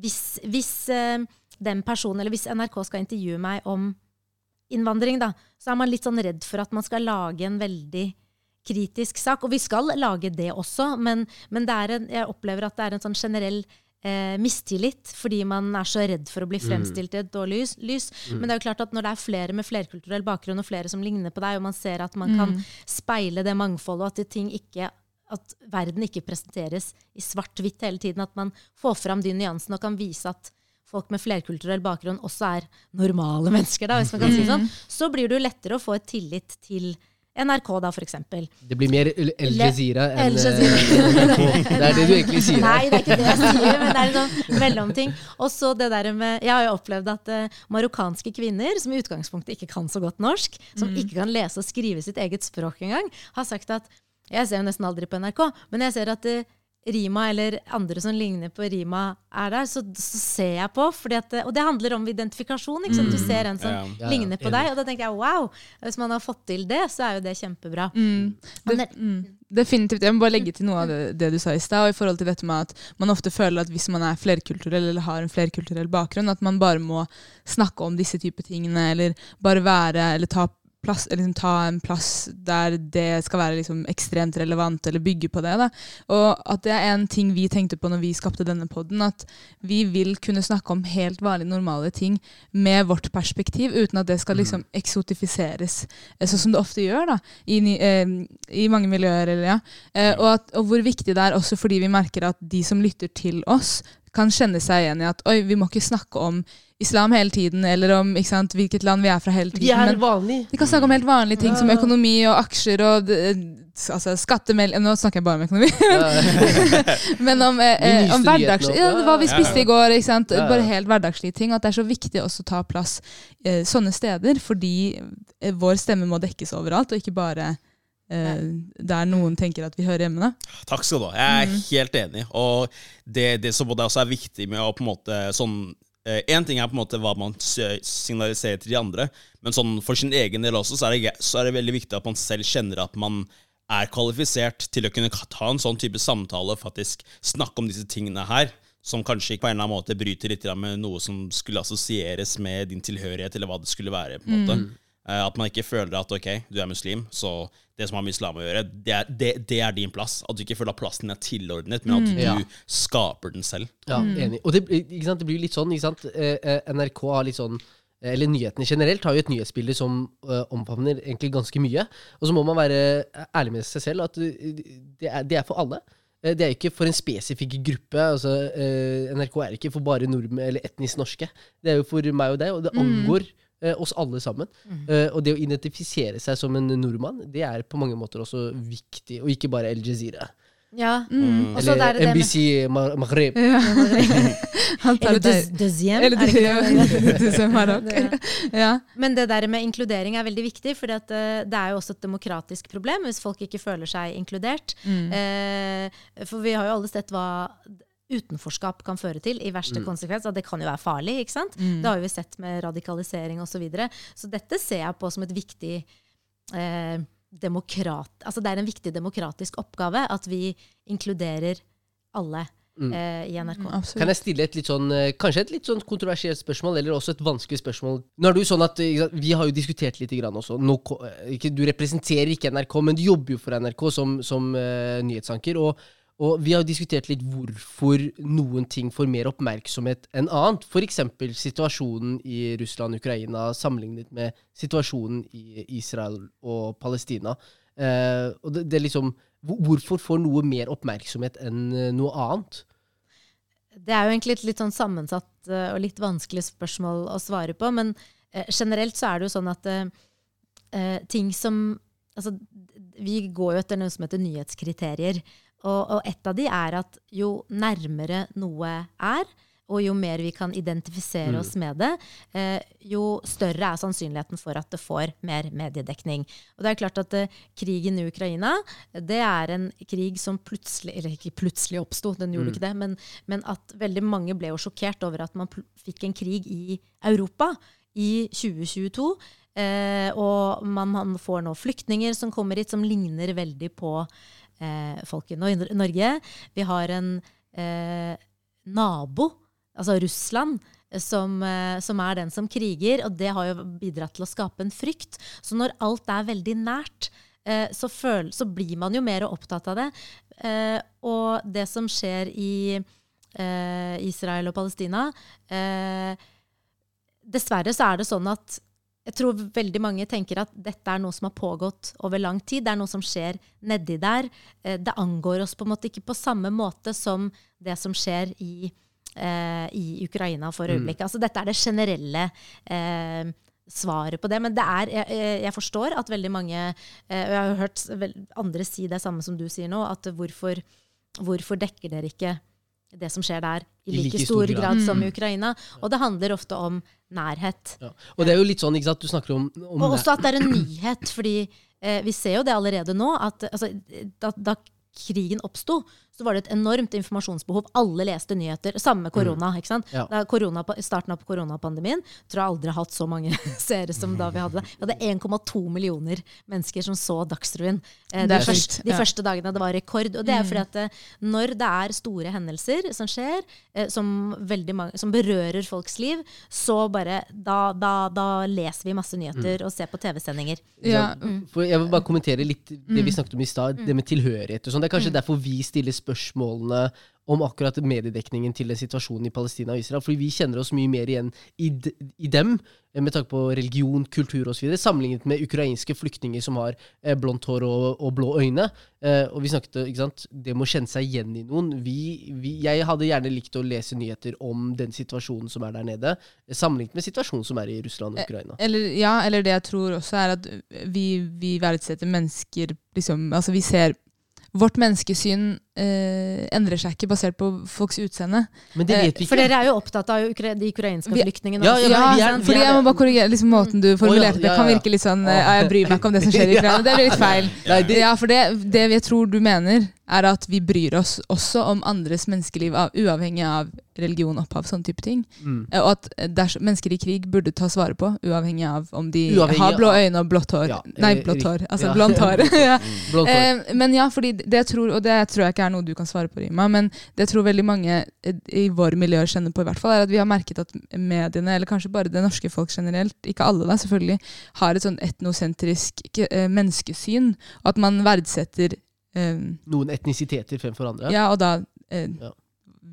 hvis, hvis eh, den personen, eller hvis NRK skal intervjue meg om innvandring, da, så er man litt sånn redd for at man skal lage en veldig kritisk sak. Og vi skal lage det også, men, men det er en, jeg opplever at det er en sånn generell eh, mistillit fordi man er så redd for å bli fremstilt i et dårlig lys. lys. Men det er jo klart at når det er flere med flerkulturell bakgrunn og flere som ligner på deg, og man ser at man kan speile det mangfoldet, og at, de ting ikke, at verden ikke presenteres i svart-hvitt hele tiden, at man får fram de nyansene og kan vise at folk med flerkulturell bakgrunn også er normale mennesker, da, hvis man kan si sånn, så blir det jo lettere å få et tillit til NRK, da, for eksempel. Det blir mer El Jazeera enn El Jazeera. eh, [laughs] NRK. Det er det du egentlig sier. Nei, det er ikke det jeg sier, men det er en sånn mellomting. Og så det der med Jeg har jo opplevd at uh, marokkanske kvinner, som i utgangspunktet ikke kan så godt norsk, som ikke kan lese og skrive sitt eget språk engang, har sagt at Jeg ser jo nesten aldri på NRK, men jeg ser at uh, Rima eller andre som ligner på Rima, er der, så, så ser jeg på. Fordi at, og det handler om identifikasjon. Ikke sant? Du ser en som Ja. Ja, ligner på deg, og da tenker jeg wow! Hvis man har fått til det, så er jo det kjempebra. Mm. Men Det, mm, definitivt. Jeg må bare legge til noe av det, det du sa i stad. og i forhold til dette med at Man ofte føler at hvis man er flerkulturell eller har en flerkulturell bakgrunn, at man bare må snakke om disse typer tingene, eller bare være eller ta plass, liksom ta en plass der det skal være liksom ekstremt relevant, eller bygge på det. Da. Og at det er en ting vi tenkte på når vi skapte denne poden, at vi vil kunne snakke om helt vanlige, normale ting med vårt perspektiv, uten at det skal liksom eksotifiseres, eh, sånn som det ofte gjør da, i, eh, i mange miljøer. Eller, ja. eh, og, at, og hvor viktig det er også fordi vi merker at de som lytter til oss, kan kjenne seg igjen i at oi, vi må ikke snakke om islam hele tiden, eller om ikke sant, hvilket land vi er fra hele tiden. Vi er vanlige. vi kan snakke om helt vanlige ting som økonomi og aksjer og eh, altså, skattemelding Nå snakker jeg bare om økonomi. Ja. [laughs] Men om, eh, De eh, om hverdags, ja, Ja, hva vi spiste ja. i går. Ikke sant? Ja, ja. Bare helt hverdagslige ting. At det er så viktig også å ta plass eh, sånne steder, fordi eh, vår stemme må dekkes overalt, og ikke bare eh, der noen tenker at vi hører hjemme. da. Takk skal du ha. Jeg er helt enig. Og det, det som også er viktig med å på en måte sånn Én ting er på en måte hva man signaliserer til de andre, men sånn for sin egen del også, så er, det, så er det veldig viktig at man selv kjenner at man er kvalifisert til å kunne ta en sånn type samtale faktisk snakke om disse tingene her, som kanskje på en eller annen måte bryter litt med noe som skulle assosieres med din tilhørighet, eller hva det skulle være. på en måte. Eh, At man ikke føler at ok, du er muslim, så det som har med islam å gjøre, det er, det, det er din plass. At du ikke føler at plassen din er tilordnet, men at du Ja. skaper den selv. Ja, enig. Og det, ikke sant, det blir litt sånn, ikke sant? Eh, eh, NRK har litt sånn eh, eller nyhetene generelt har jo et nyhetsbilde som uh, omfavner egentlig ganske mye. Og så må man være ærlig med seg selv at eh, det er, det er for alle. Eh, Det er ikke for en spesifikk gruppe. altså uh, NRK er ikke for bare nordmenn eller etnisk norske. Det er jo for meg og deg, og det angår eh, oss alle sammen. Eh, og det å identifisere seg som en nordmann, det er på mange måter også viktig, og ikke bare El Jazeera. Ja. Og så Eller er det det med NBC Ma- Maghreb. [laughs] Tar Eller døzjem. Eller er [laughs] er ok. Det- Ja. Men det der med inkludering er veldig viktig, for det er jo også et demokratisk problem hvis folk ikke føler seg inkludert. Eh, for vi har jo alle sett hva utenforskap kan føre til i verste konsekvens. At det kan jo være farlig. ikke sant? Det har vi sett med radikalisering osv. Så, videre. så dette ser jeg på som et viktig eh, demokrat... Altså det er en viktig demokratisk oppgave at vi inkluderer alle eh, i NRK. Absolutt. Kan jeg stille et litt sånn, eh, kanskje et litt sånn kontroversielt spørsmål, eller også et vanskelig spørsmål? Nå er det jo sånn at Vi har jo diskutert litt grann også. Nå, eh, ikke, du representerer ikke NRK, men du jobber jo for NRK som, som uh, nyhetsanker. Og, og vi har jo diskutert litt hvorfor noen ting får mer oppmerksomhet enn annet. F.eks. situasjonen i Russland-Ukraina sammenlignet med situasjonen i Israel og Palestina. Eh, og det, det liksom, Hvorfor får noe mer oppmerksomhet enn eh, noe annet? Det er jo egentlig et litt sånn sammensatt eh, og litt vanskelig spørsmål å svare på. Men eh, generelt så er det jo sånn at eh, ting som Altså, vi går jo etter noe som heter nyhetskriterier. Og, og et av de er at jo nærmere noe er, og jo mer vi kan identifisere oss med det, eh, jo større er sannsynligheten for at det får mer mediedekning. Og det er klart at eh, krigen i Ukraina, det er en krig som plutselig Eller ikke plutselig oppsto, den gjorde ikke det, men, men at veldig mange ble jo sjokkert over at man fikk en krig i Europa i 2022. Eh, og man, man får nå flyktninger som kommer hit, som ligner veldig på eh, folk i Norge. Vi har en eh, nabo, altså Russland, som, eh, som er den som kriger. Og det har jo bidratt til å skape en frykt. Så når alt er veldig nært, eh, så, føl, så blir man jo mer opptatt av det. Eh, og det som skjer i Israel og Palestina Dessverre så er det sånn at jeg tror veldig mange tenker at dette er noe som har pågått over lang tid. Det er noe som skjer nedi der. Eh, Det angår oss på en måte ikke på samme måte som det som skjer i, eh, i Ukraina for øyeblikket. Altså dette er det generelle eh, svaret på det. Men det er, jeg, jeg- jeg forstår at veldig mange eh, Og jeg har hørt andre si det samme som du sier nå, at hvorfor, hvorfor dekker dere ikke det som skjer der, i like, stor grad, som i Ukraina? Og det handler ofte om nærhet. Ja. Og det er jo litt sånn, ikke sant, du snakker om, om Og også at det er en [clears throat] nyhet, fordi eh, vi ser jo det allerede nå. at altså, da, da krigen oppsto, så var det et enormt informasjonsbehov. Alle leste nyheter. Samme med korona. ikke sant? Ja. Da korona, starten av koronapandemien tror jeg aldri har hatt så mange [laughs] seere som da vi hadde det. Vi hadde 1,2 millioner mennesker som så Dagsrevyen eh, de, første, de ja. første dagene. Det var rekord. Og det er fordi at eh, når det er store hendelser som skjer, eh, som, mange, som berører folks liv, så bare da, da, da leser vi masse nyheter og ser på TV-sendinger. Ja, mm. jeg vil bare kommentere litt det Mm. vi snakket om i stad, det med tilhørighet og sånn. Det er kanskje derfor vi stiller spørsmålene om akkurat mediedekningen til den situasjonen i Palestina og Israel. Fordi vi kjenner oss mye mer igjen i, i dem, eh, med tanke på religion, kultur osv., sammenlignet med ukrainske flyktninger som har eh, blondt hår og, og blå øyne. Eh, og vi snakket ikke sant, det må kjenne seg igjen i noen. Vi, vi, jeg hadde gjerne likt å lese nyheter om den situasjonen som er der nede, eh, sammenlignet med situasjonen som er i Russland og Ukraina. Eller, ja, eller det jeg tror også er at vi, vi verdsetter mennesker liksom, Altså vi ser Vårt menneskesyn eh, endrer seg ikke basert på folks utseende. Men det Eh, vet vi For dere er jo opptatt av ukra de ukrainske flyktningene. Ja, ja, Ja, men fordi er jeg må bare korrigere liksom, måten du formulerte det ja, det. kan ja, ja. virke litt sånn eh, «Ja, Jeg bryr meg ikke om det som skjer i Ukraina. Det blir litt feil. Ja, for det, det jeg tror du mener, er at vi bryr oss også om andres menneskeliv, av, uavhengig av religion, opphav, sånne type ting. mm. Eh, Og at eh, mennesker i krig burde tas vare på, uavhengig av om de Uavhengig har blå øyne og blått hår. Ja, Nei, blått hår. Altså ja. blondt hår. [laughs] [laughs] ja. Blondt hår. Eh, men ja, fordi det jeg tror, og det tror jeg ikke er noe du kan svare på, Rima, men det jeg tror veldig mange eh, i vår miljø kjenner på, i hvert fall, er at vi har merket at mediene, eller kanskje bare det norske folk generelt, ikke alle da, selvfølgelig, har et sånn etnosentrisk menneskesyn, og at man verdsetter eh, Noen etnisiteter fremfor andre. ja, og da eh, Ja.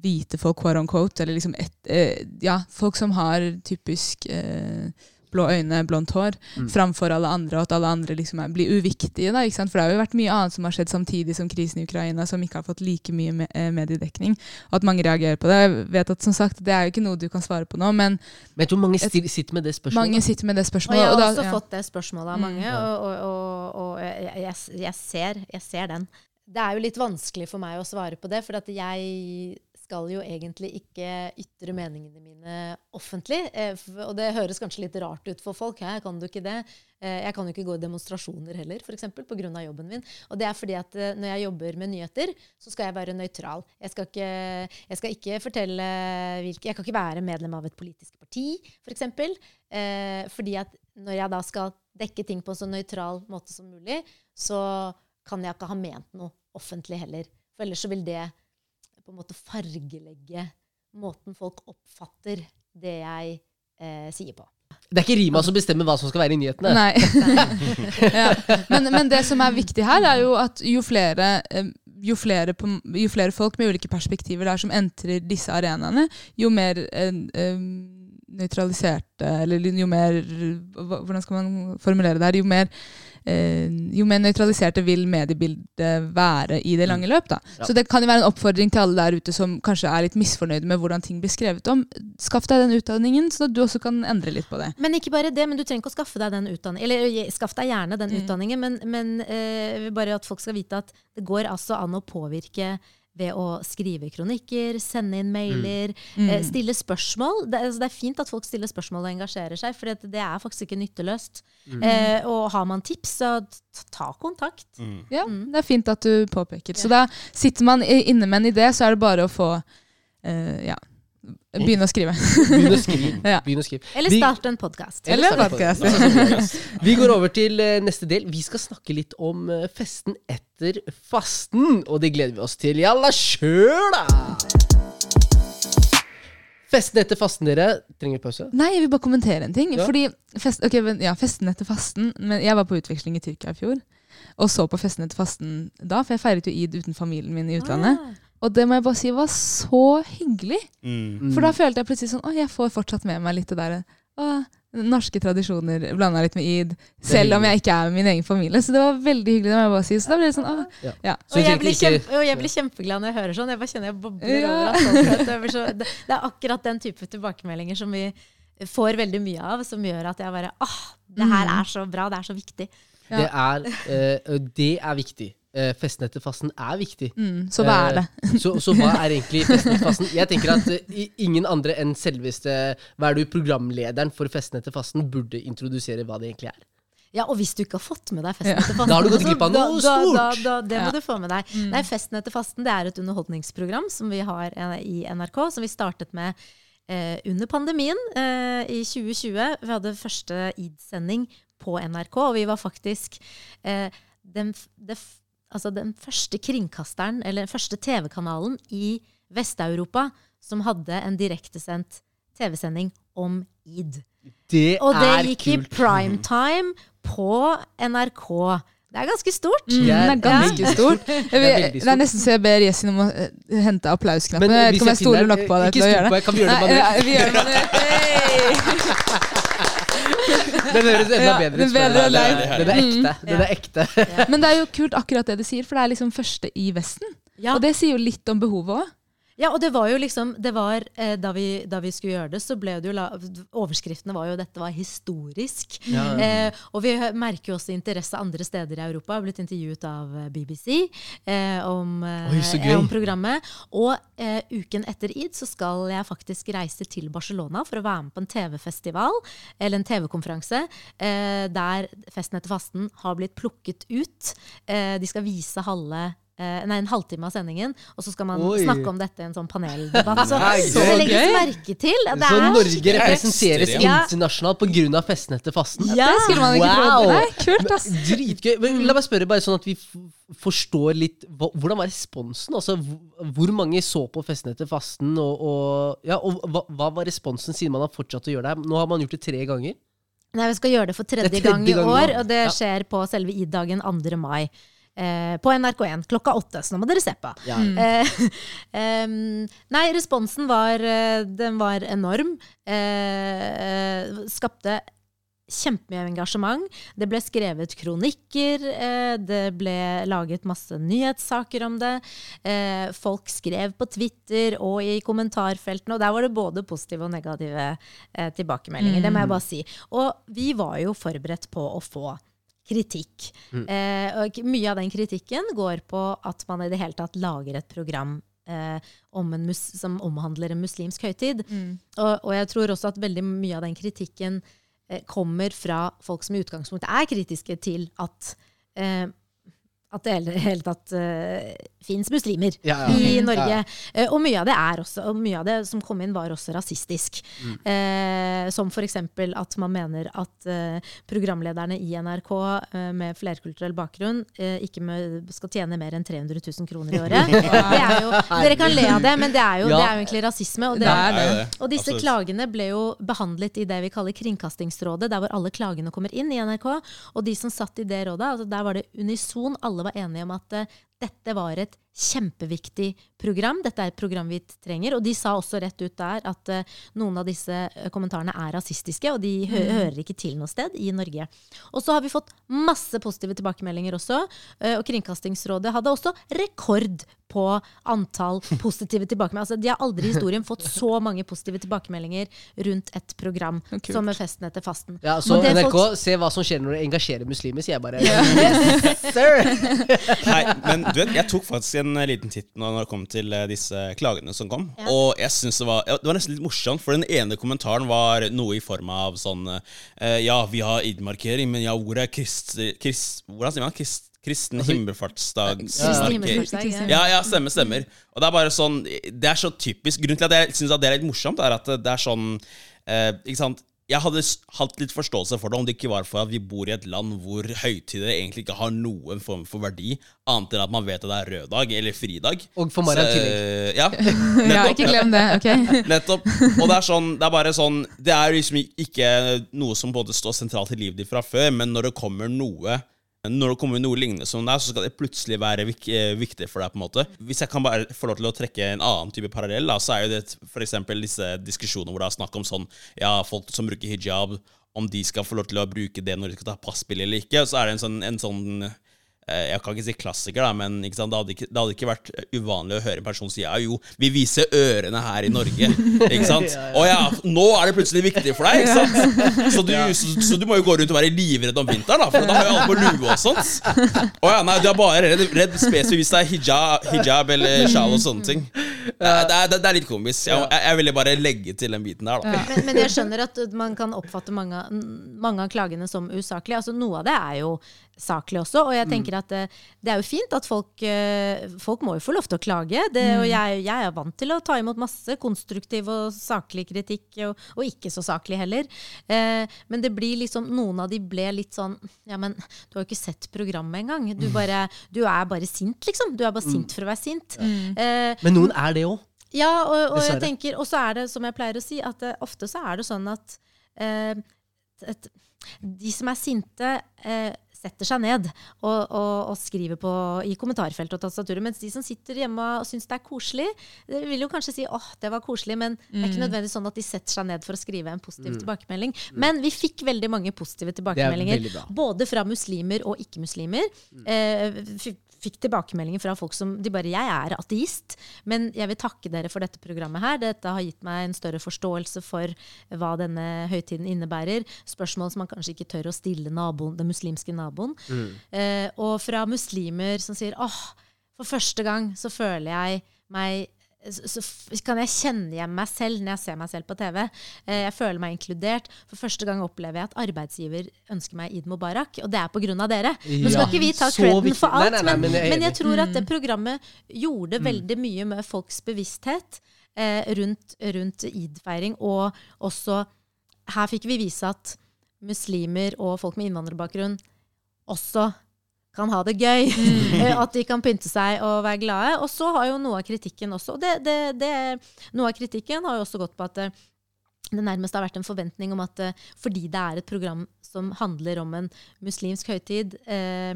hvite folk, quote on quote, eller liksom et, eh, ja, folk som har typisk eh, blå øyne, blondt hår, Mm. framfor alle andre, og at alle andre liksom er, blir uviktige. Da, ikke sant? For det har jo vært mye annet som har skjedd samtidig som krisen i Ukraina, som ikke har fått like mye eh, mediedekning, og at mange reagerer på det. Jeg vet at som sagt, Det er jo ikke noe du kan svare på nå, men Men jeg tror mange et, sitter med det spørsmålet. mange sitter med det Og jeg har og da- også ja. fått det spørsmålet av Mm. mange, mm. og, og, og, og jeg, jeg, jeg, ser, jeg ser den. Det er jo litt vanskelig for meg å svare på det, for at jeg skal jo egentlig ikke ytre meningene mine offentlig. Eh, Og det høres kanskje litt rart ut for folk. Hæ, kan du ikke det? Eh, Jeg kan jo ikke gå i demonstrasjoner heller, f.eks. pga. jobben min. Og det er fordi at eh, når jeg jobber med nyheter, så skal jeg være nøytral. Jeg skal ikke, jeg skal ikke fortelle hvilke Jeg kan ikke være medlem av et politisk parti, f.eks. eksempel. fordi at når jeg da skal dekke ting på en så nøytral måte som mulig, så kan jeg ikke ha ment noe offentlig heller. For ellers så vil det på en måte fargelegge måten folk oppfatter det jeg eh, sier på. Det er ikke Rima som bestemmer hva som skal være i nyhetene. Nei. [laughs] ja. men, men det som er viktig her, er jo at jo flere, eh, jo flere, på, jo flere folk med ulike perspektiver der som entrer disse arenaene, jo mer eh, eh, nøytraliserte Eller jo mer Hvordan skal man formulere det her? Jo mer eh, jo mer nøytraliserte vil mediebildet være i det lange løp. Da. Ja. Så det kan jo være en oppfordring til alle der ute som kanskje er litt misfornøyde med hvordan ting blir skrevet om. Skaff deg den utdanningen, sånn at du også kan endre litt på det. Men ikke bare det, men du trenger ikke å skaffe deg den utdanningen. Eller eh, skaff deg gjerne den Mm. utdanningen, men, men eh, bare at folk skal vite at det går altså an å påvirke ved å skrive kronikker, sende inn mailer, Mm. Mm. stille spørsmål. Det, altså, det er fint at folk stiller spørsmål og engasjerer seg, for det er faktisk ikke nytteløst. Mm. Eh, og har man tips, så ta kontakt. Ja, Mm. det er fint at du påpeker. Så da sitter man inne med en idé, så er det bare å få eh, ja, begynne å skrive. Begynn å skrive. [laughs] Ja. Begynn å skrive. Eller starte start en podkast. Eller podcast. [laughs] Vi går over til eh, neste del. Vi skal snakke litt om eh, festen etter fasten. Og det gleder vi oss til. Jalla, kjør, da! Festen etter fasten, dere. Trenger pause? Nei, jeg vil bare kommentere en ting. Ja. Fordi fest, okay, men, ja, Festen etter fasten men Jeg var på utveksling i Tyrkia i fjor. Og så på festen etter fasten da, for jeg feiret jo id uten familien min i utlandet. Ah. Og det må jeg bare si var så hyggelig. Mm. For da følte jeg plutselig sånn Å, jeg får fortsatt med meg litt det der å, Norske tradisjoner blanda litt med id. Selv om jeg ikke er med min egen familie. Så det var veldig hyggelig. det må jeg bare si Så da ble det sånn å, Ja. ja. Så Og jeg, blir kjempe, og jeg blir kjempeglad når jeg hører sånn. Jeg bare kjenner jeg bobler Ja. over så- Det, det er akkurat den type tilbakemeldinger som vi får veldig mye av, som gjør at jeg bare åh, det her Mm. er så bra, det er så viktig. Ja. Det, er, eh, det er viktig. Eh, festen etter fasten er viktig. mm, Så hva er det? Eh, så, så hva er egentlig festen etter fasten? Jeg tenker at eh, ingen andre enn selveste Hva er du, programlederen for festen etter fasten burde introdusere hva det egentlig er. Ja, Og hvis du ikke har fått med deg Festen Ja. etter fasten, Da har du gått glipp av noe stort. Da, da, det må Ja. du få med deg. Mm. Nei, Festen etter fasten det er et underholdningsprogram som vi har eh, i NRK, som vi startet med eh, under pandemien eh, i 2020. Vi hadde første id-sending på NRK, og vi var faktisk eh, den, det, altså den første kringkasteren, eller den første TV-kanalen i Vest-Europa som hadde en direktesendt TV-sending om id. Det Og det gikk gikk i primetime på NRK. Det er ganske stort. Mm, Det er ganske ja. stort. [laughs] Det er stort. det er nesten så jeg ber Jessin om å eh, hente applausknappen. Jeg vet ikke om jeg stoler nok på deg til å gjøre det. kan vi gjøre det Nei, manuelt? ja, vi gjør det manuelt. [laughs] Hey! [laughs] Den høres enda bedre det ut. er det deg. Den er ekte. Mm. Den er ekte. Men det er jo kult akkurat det du sier, for det er liksom første i Vesten. Ja. Og det sier jo litt om behovet òg. Ja, og det var jo liksom det var, eh, da, vi, da vi skulle gjøre det, så ble det jo la, Overskriftene var jo 'dette var historisk'. Ja. Eh, og vi merker jo også interesse andre steder i Europa. Jeg har blitt intervjuet av eh, BBC eh, om, eh, Oi, om programmet. Og eh, uken etter id så skal jeg faktisk reise til Barcelona for å være med på en TV-festival, eller en TV-konferanse, eh, der Festen etter fasten har blitt plukket ut. Eh, de skal vise halve Nei, en halvtime av sendingen, og så skal man Oi. snakke om dette i en sånn paneldebatt. Så, så det legges merke til. Det Så er Norge representeres Ja. internasjonalt pga. festen etter fasten? Ja. Det skulle man ikke Wow. tro. Kult, ass. Dritgøy. Men la meg spørre, bare sånn at vi forstår litt Hvordan var responsen? Altså, hvor- mange så på festen etter fasten? Og, og, ja, og hva, hva var responsen siden man har fortsatt å gjøre det? her? Nå har man gjort det tre ganger. Nei, vi skal gjøre det for tredje, Det tredje gang i år, og det skjer på selve id-dagen 2. mai. Eh, på NRK1 klokka åtte, så nå må dere se på. Ja. Eh, [laughs] em, nei, responsen var, eh, den var enorm. Eh, skapte kjempemye engasjement. Det ble skrevet kronikker, eh, det ble laget masse nyhetssaker om det. Eh, folk skrev på Twitter og i kommentarfeltene, og der var det både positive og negative tilbakemeldinger. Det må jeg bare si. Og vi var jo forberedt på å få kritikk. Eh, og mye av den kritikken går på at man i det hele tatt lager et program eh, om en mus som omhandler en muslimsk høytid. Og, og jeg tror også at veldig mye av den kritikken eh, kommer fra folk som i utgangspunktet er kritiske til at eh, at det i det hele tatt uh, fins muslimer Ja, ja. i Ja. Norge. Eh, og mye av det er også, og mye av det som kom inn, var også rasistisk. Mm. Eh, som f.eks. at man mener at eh, programlederne i NRK eh, med flerkulturell bakgrunn eh, ikke med, skal tjene mer enn 300 000 kroner i året. [laughs] Det er jo, dere kan le av det, men det er jo, Ja. det er jo egentlig rasisme. Og, det, det? og disse Absolutt. klagene ble jo behandlet i det vi kaller Kringkastingsrådet, der hvor alle klagene kommer inn i NRK. Og de som satt i det rådet, altså der var det unison, alle var enige om at eh, dette var et kjempeviktig program. Dette er et program vi trenger. Og de sa også rett ut der at uh, noen av disse eh, kommentarene er rasistiske, og de hø hører ikke til noe sted i Norge. Og så har vi fått masse positive tilbakemeldinger også. Uh, og Kringkastingsrådet hadde også rekord på antall [laughs] positive tilbakemeldinger. Altså, de har aldri i historien fått så mange positive tilbakemeldinger rundt et program Kult. som er Festen etter fasten. Ja, så det NRK, folk- se hva som skjer når du engasjerer muslimer, sier jeg bare. Yes, sir! [laughs] Nei, men du vet, jeg tok faktisk en eh, liten titt når det kom til eh, disse klagene som kom. Ja. Og jeg synes det var Det var nesten litt morsomt, for den ene kommentaren var noe i form av sånn eh, Ja, vi har id-markering, men ja, hvor er krist... krist hvordan sier man? Krist, kristen Altså, himmelfartsdags Ja. Himmelfartsdag, ja. Ja, ja, stemmer, stemmer. Og det er bare sånn Det er så typisk Grunnen til at jeg syns det er litt morsomt, er at det er sånn eh, Ikke sant jeg hadde hatt litt forståelse for det om det ikke var for at vi bor i et land hvor høytider egentlig ikke har noen form for verdi, annet enn at man vet at det er rød dag eller fridag. Og for morgen i tillegg. eh, Ja, [laughs] Ja, ikke glem det. ok? [laughs] Nettopp. Og det er sånn, det er bare sånn Det er liksom ikke noe som både står sentralt i livet ditt fra før, men når det kommer noe når det kommer noe lignende som det er, så skal det plutselig være eh, viktig for deg. på en måte. Hvis jeg kan bare få lov til å trekke en annen type parallell, da, så er jo det f.eks. disse diskusjonene hvor det er snakk om sånn Ja, folk som bruker hijab, om de skal få lov til å bruke det når de skal ta passbilde eller ikke. Så er det en sånn, en sånn jeg kan ikke si klassiker, da, men ikke sant? Det, hadde ikke, det hadde ikke vært uvanlig å høre en person si ja, jo, vi viser ørene her i Norge. [laughs] Ikke sant? Å ja, nå er det plutselig viktig for deg, ikke sant? Så du, så, så du må jo gå rundt og være livredd om vinteren, da, for da har jo alle på lue og sånt. Å ja, nei, du er bare redd, redd spesifikt hvis det er hijab, hijab eller sjal og sånne ting. Det er, det er, det er litt komisk. Jeg, jeg, jeg ville bare legge til den biten der, da. Men, men jeg skjønner at man kan oppfatte mange, mange av klagene som usaklige. Altså, noe av det er jo saklig også, og jeg tenker at det, det er jo fint at folk, uh, folk må jo få lov til å klage. Det, og jeg, jeg er vant til å ta imot masse konstruktiv og saklig kritikk, og, og ikke så saklig heller. Uh, men det blir liksom, noen av de ble litt sånn Ja, men du har jo ikke sett programmet engang. Du, bare, du er bare sint, liksom. Du er bare sint for å være sint. Men noen er det òg. ja, og, og jeg tenker, og så er det, som jeg pleier å si, at ofte så er det sånn at de som er sinte, eh, setter seg ned og, og, og skriver på, i kommentarfeltet og tastaturet. Mens de som sitter hjemme og syns det er koselig, de vil jo kanskje si åh, det var koselig, men det er ikke nødvendigvis sånn at de setter seg ned for å skrive en positiv tilbakemelding. Men vi fikk veldig mange positive tilbakemeldinger. Både fra muslimer og ikke-muslimer. Eh, f- fikk tilbakemeldinger fra folk som de bare 'Jeg er ateist, men jeg vil takke dere for dette programmet her. Dette har gitt meg en større forståelse for hva denne høytiden innebærer. Spørsmål som man kanskje ikke tør å stille naboen, den muslimske naboen. Eh, og fra muslimer som sier 'Åh, for første gang så føler jeg meg så kan jeg kjenne igjen meg selv når jeg ser meg selv på TV. Eh, Jeg føler meg inkludert. For første gang opplever jeg at arbeidsgiver ønsker meg Eid Mubarak, og det er pga. dere. Nå skal ikke vi ta creden for alt, Nei, nei, nei, men, men jeg men jeg tror at det programmet gjorde veldig mye med folks bevissthet eh, rundt, rundt id-feiring. Og også her fikk vi vise at muslimer og folk med innvandrerbakgrunn også kan ha det gøy. [laughs] Eh, At de kan pynte seg og være glade. Og så har jo noe av kritikken også og det, det, det, Noe av kritikken har jo også gått på at eh, det nærmest har vært en forventning om at eh, fordi det er et program som handler om en muslimsk høytid, eh,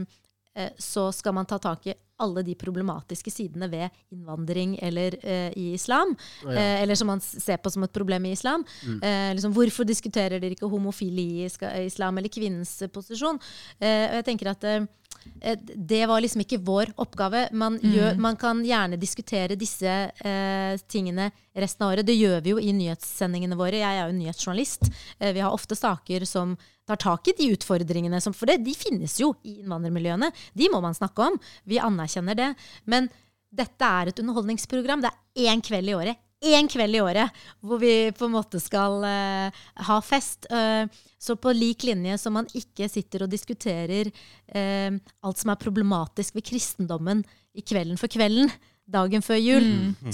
så skal man ta tak i alle de problematiske sidene ved innvandring eller eh, i islam. Ja. eh, eller som man ser på som et problem i islam. Eh, liksom, hvorfor diskuterer dere ikke homofili i islam eller kvinnens posisjon? Og jeg tenker at det var liksom ikke vår oppgave. Man, gjør, man kan gjerne diskutere disse eh, tingene resten av året. Det gjør vi jo i nyhetssendingene våre. Jeg er jo nyhetsjournalist. Eh, vi har ofte saker som tar tak i de utfordringene, som, for det, de finnes jo i innvandrermiljøene. De må man snakke om. Vi anerkjenner det. Men dette er et underholdningsprogram. Det er én kveld i året. Én kveld i året hvor vi på en måte skal uh, ha fest. Uh, så på lik linje som man ikke sitter og diskuterer uh, alt som er problematisk ved kristendommen i Kvelden for kvelden, dagen før jul,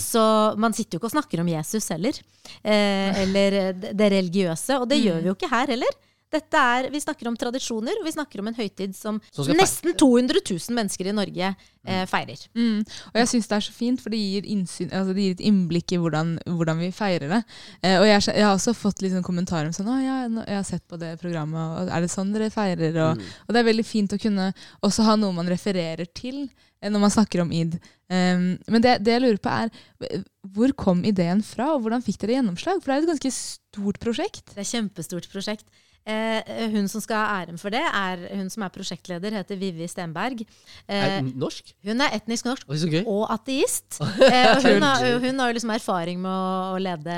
så man sitter jo ikke og snakker om Jesus heller. Eller det det religiøse. Og det gjør vi jo ikke her heller. Dette er, Vi snakker om tradisjoner, og vi snakker om en høytid som Som nesten 200 000 mennesker i Norge eh, feirer. Mm. Og jeg syns det er så fint, for det gir, innsyn, altså det gir et innblikk i hvordan, hvordan vi feirer det. Eh, og jeg, jeg har også fått litt sånn kommentarer om sånn, å, ja, jeg har sett på det programmet, og er det sånn dere feirer? Og, og det er veldig fint å kunne også ha noe man refererer til eh, når man snakker om id. Um, men det, det jeg lurer på er, hvor kom ideen fra, og hvordan fikk dere gjennomslag? For det er jo et ganske stort prosjekt. Det er et kjempestort prosjekt. Eh, hun som skal ha æren for det, er hun som er prosjektleder, heter Vivi Stenberg. Er hun norsk? hun er etnisk norsk så og ateist. [laughs] Eh, og hun, har, hun har jo liksom erfaring med å, å lede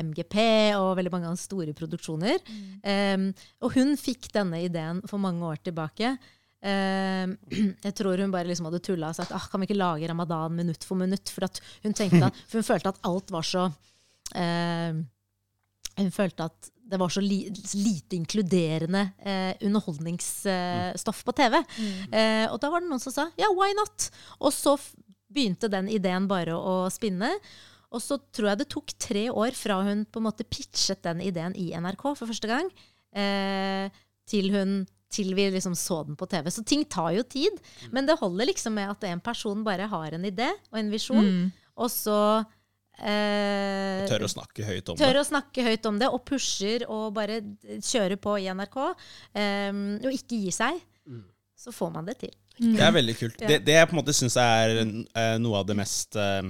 MGP og veldig mange andre store produksjoner. Um, og hun fikk denne ideen for mange år tilbake. Uh, [clears throat] jeg tror hun bare liksom hadde tulla og sagt ah, kan vi ikke lage ramadan minutt for minutt. For, at hun, at, [laughs] for hun følte at alt var så uh, Hun følte at det var så li, lite inkluderende eh, underholdningsstoff på TV. Eh, og da var det noen som sa ja, why not? Og så begynte den ideen bare å, å spinne. Og så tror jeg det tok tre år fra hun på en måte pitchet den ideen i NRK for første gang, eh, til, hun, til vi liksom så den på TV. Så ting tar jo tid. Men det holder liksom med at en person bare har en idé og en visjon, og så eh, Tør å snakke høyt om tør det. å snakke høyt om det, og pusher og bare kjører på i NRK. Eh, og ikke gir seg. Så får man det til. Det er veldig kult. Ja. Det, det jeg på en måte syns er eh, noe av det mest eh,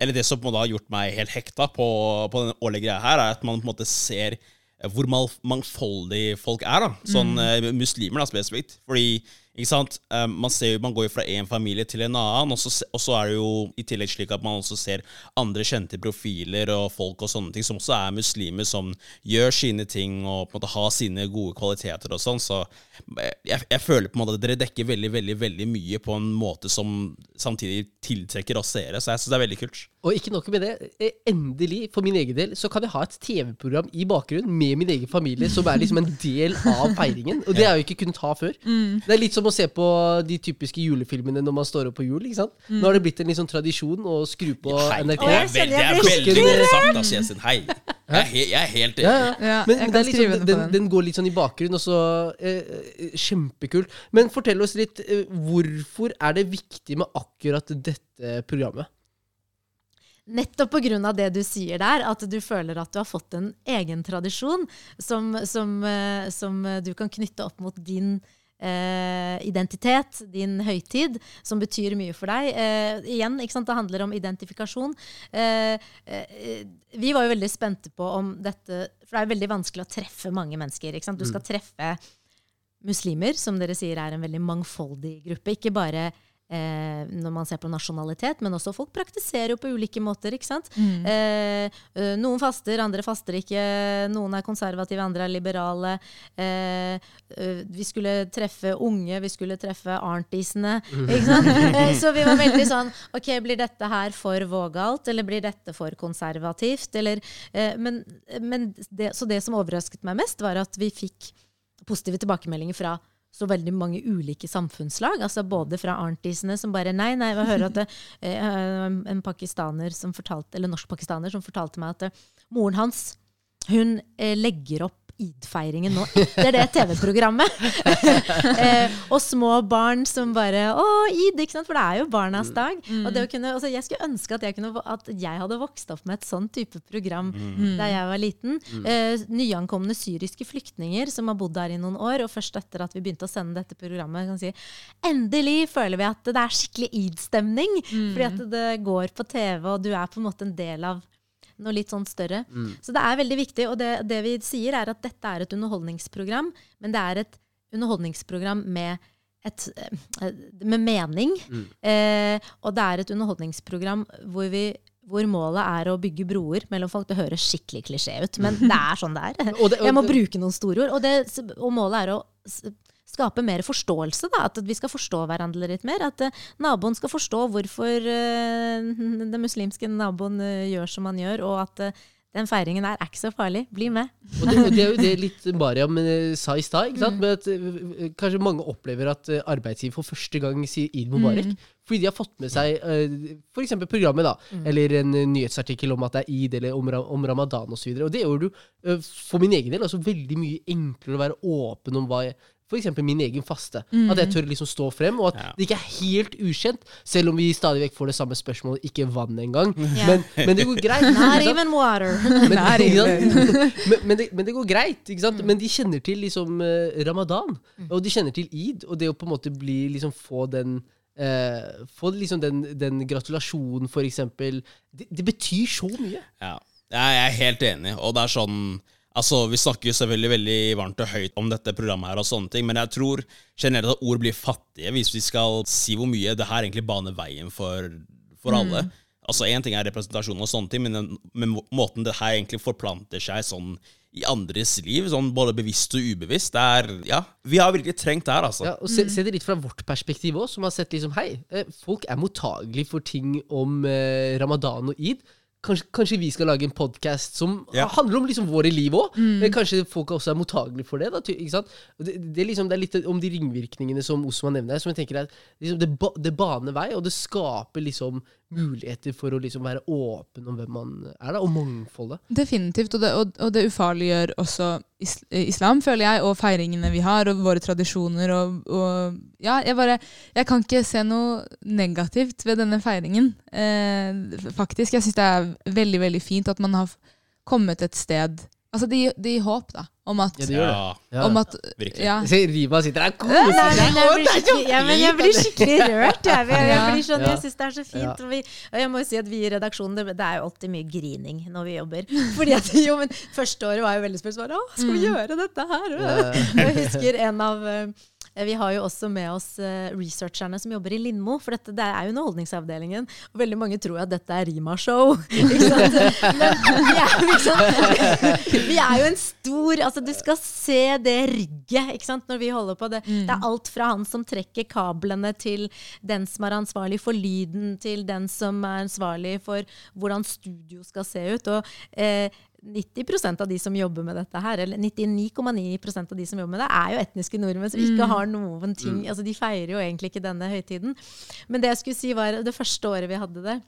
Eller det som på en måte har gjort meg helt hekta på, på den årlige greia her, er at man på en måte ser eh, hvor mangfoldig folk er. da Sånn mm. muslimer da spesifikt. Fordi ikke sant? Eh, man, ser man går jo fra én familie til en annen, og så, og så er det jo i tillegg slik at man også ser andre kjente profiler og folk og sånne ting som også er muslimer, som gjør sine ting og på en måte har sine gode kvaliteter og sånn. Så eh, jeg, jeg føler på en måte at dere dekker veldig veldig, veldig mye på en måte som samtidig tiltrekker oss seere. Så jeg syns det er veldig kult. Og ikke nok med det, eh, endelig, for min egen del, så kan jeg ha et TV-program i bakgrunnen med min egen familie, som er liksom en del av feiringen. Og det har jeg jo ikke kunnet ha før. Det er litt som å se på de typiske julefilmene når man står opp på jul. ikke sant? Nå har det blitt en liksom tradisjon å skru på Hei, NRK. det er, jeg det er veldig godt sagt. Hei. Jeg er, er helt Ja, enig. ja. Ja, Men, jeg men det er liksom, den, den. den går litt sånn i bakgrunnen, og så eh, eh, Kjempekult. Men fortell oss litt, eh, hvorfor er det viktig med akkurat dette programmet? Nettopp pga. det du sier der, at du føler at du har fått en egen tradisjon som, som, eh, som du kan knytte opp mot din eh, identitet, din høytid, som betyr mye for deg. Eh, igjen, det handler om identifikasjon. Eh, eh, vi var jo veldig spente på om dette For det er veldig vanskelig å treffe mange mennesker. Du skal treffe muslimer, som dere sier er en veldig mangfoldig gruppe. Ikke bare eh, når man ser på nasjonalitet, men også folk praktiserer jo på ulike måter. ikke sant? Mm. eh, noen faster, andre faster ikke. Noen er konservative, andre er liberale. Eh, eh, vi skulle treffe unge, vi skulle treffe arntisene. Ikke sant? Eh, [laughs] så vi var veldig sånn Ok, blir dette her for vågalt, eller blir dette for konservativt? Eller, eh, men, men det, så det som overrasket meg mest, var at vi fikk positive tilbakemeldinger fra så veldig mange ulike samfunnslag. altså Både fra arntisene som bare Nei, nei, jeg hører at det, [laughs] eh, en pakistaner som fortalte, eller norsk-pakistaner som fortalte meg at eh, moren hans hun eh, legger opp id-feiringen nå etter det TV-programmet. [laughs] eh, og små barn som bare Å, id! ikke sant? For det er jo barnas dag. Og det å kunne, altså jeg skulle ønske at jeg, kunne, at jeg hadde vokst opp med et sånn type program da jeg var liten. Eh, nyankomne syriske flyktninger som har bodd der i noen år, og først etter at vi begynte å sende dette programmet, kan si endelig føler vi at det er skikkelig id-stemning. Fordi at det går på TV, og du er på en måte en del av noe litt sånn større. Så det er veldig viktig. Og det, det vi sier, er at dette er et underholdningsprogram, men det er et underholdningsprogram med, et, eh, med mening. Eh, og det er et underholdningsprogram hvor, vi, hvor målet er å bygge broer mellom folk. Det høres skikkelig klisjé ut, men [laughs] det er sånn det er. Jeg må bruke noen store ord. Og, det, og målet er å skape mer forståelse. Da, at vi skal forstå hverandre litt mer. At uh, naboen skal forstå hvorfor uh, [laughs] den muslimske naboen uh, gjør som han gjør, og at den feiringen er ikke så farlig. Bli med. Og det, det er jo det [laughs] litt Mariam sa i stad. Med at Kanskje mange opplever at arbeidsgiver for første gang sier id Mubarak. Fordi de har fått med seg uh, f.eks. programmet, da, eller en nyhetsartikkel om at det er id, eller om, om ramadan osv. Og det gjør du for min egen del altså veldig mye enklere å være åpen om hva jeg F.eks. min egen faste. At jeg tør liksom stå frem, og at Ja. det ikke er helt ukjent, selv om vi stadig vekk får det samme spørsmålet, ikke vann engang. [laughs] Yeah. Men, men det går greit. Not even water. [laughs] Men, Not even. [laughs] men, men, det, men det går greit. Ikke sant? Men de kjenner til liksom uh, ramadan, og de kjenner til id. Og det å på en måte bli, liksom, få den uh, Få liksom den, den gratulasjonen, for eksempel. Det, det betyr så mye. Ja, jeg er helt enig. Og det er sånn Altså, Vi snakker jo selvfølgelig veldig varmt og høyt om dette programmet, her og sånne ting, men jeg tror generelt at ord blir fattige hvis vi skal si hvor mye det her egentlig baner veien for, for alle. Altså, Én ting er representasjon, og sånne ting, men, men måten det her egentlig forplanter seg sånn i andres liv, sånn både bevisst og ubevisst, det er Ja, vi har virkelig trengt det her, altså. Ja, og se, se det litt fra vårt perspektiv òg, som har sett liksom Hei, eh, folk er mottagelige for ting om eh, ramadan og id. Kanskje, kanskje vi skal lage en podkast som Ja. handler om liksom våre liv òg. Kanskje folk også er mottagelige for det. Da, ikke sant? Det, det, er liksom, det er litt om de ringvirkningene som Osman nevner, som jeg tenker er liksom, det, ba, det baner vei, og det skaper liksom muligheter for å liksom være åpen om hvem man er, da, og mangfoldet. Definitivt, og det, og, og det ufarliggjør også is, islam, føler jeg, og feiringene vi har, og våre tradisjoner. Og, og ja, jeg bare Jeg kan ikke se noe negativt ved denne feiringen. Eh, faktisk. Jeg syns det er veldig, veldig fint at man har kommet et sted Altså, det gir gir håp, da, om at, Ja, det gjør det. Ja, om at virkelig. ja, Se, Riva sitter der og Nei, koser men seg. jeg, blir skikkelig, ja, men jeg blir skikkelig rørt. Jeg, jeg, jeg, blir sånn, jeg syns det er så fint. Og, vi, og jeg må jo si at vi i redaksjonen, det, det er jo alltid mye grining når vi jobber. Fordi at, jo, men Første året var jo veldig spesielt. Å, skal vi gjøre dette her? Og jeg husker en av eh, vi har jo også med oss eh, researcherne som jobber i Lindmo, for dette det er jo Underholdningsavdelingen. Og veldig mange tror at dette er Rima-show. [laughs] Vi er, jo, vi er jo en stor altså Du skal se det rigget ikke sant? når vi holder på. Det, det er alt fra han som trekker kablene, til den som er ansvarlig for lyden, til den som er ansvarlig for hvordan studio skal se ut. Og eh, 90% av de som jobber med dette her, eller 99,9% av de som jobber med det, er jo etniske nordmenn som ikke har noen ting altså De feirer jo egentlig ikke denne høytiden. Men det jeg skulle si var det første året vi hadde det,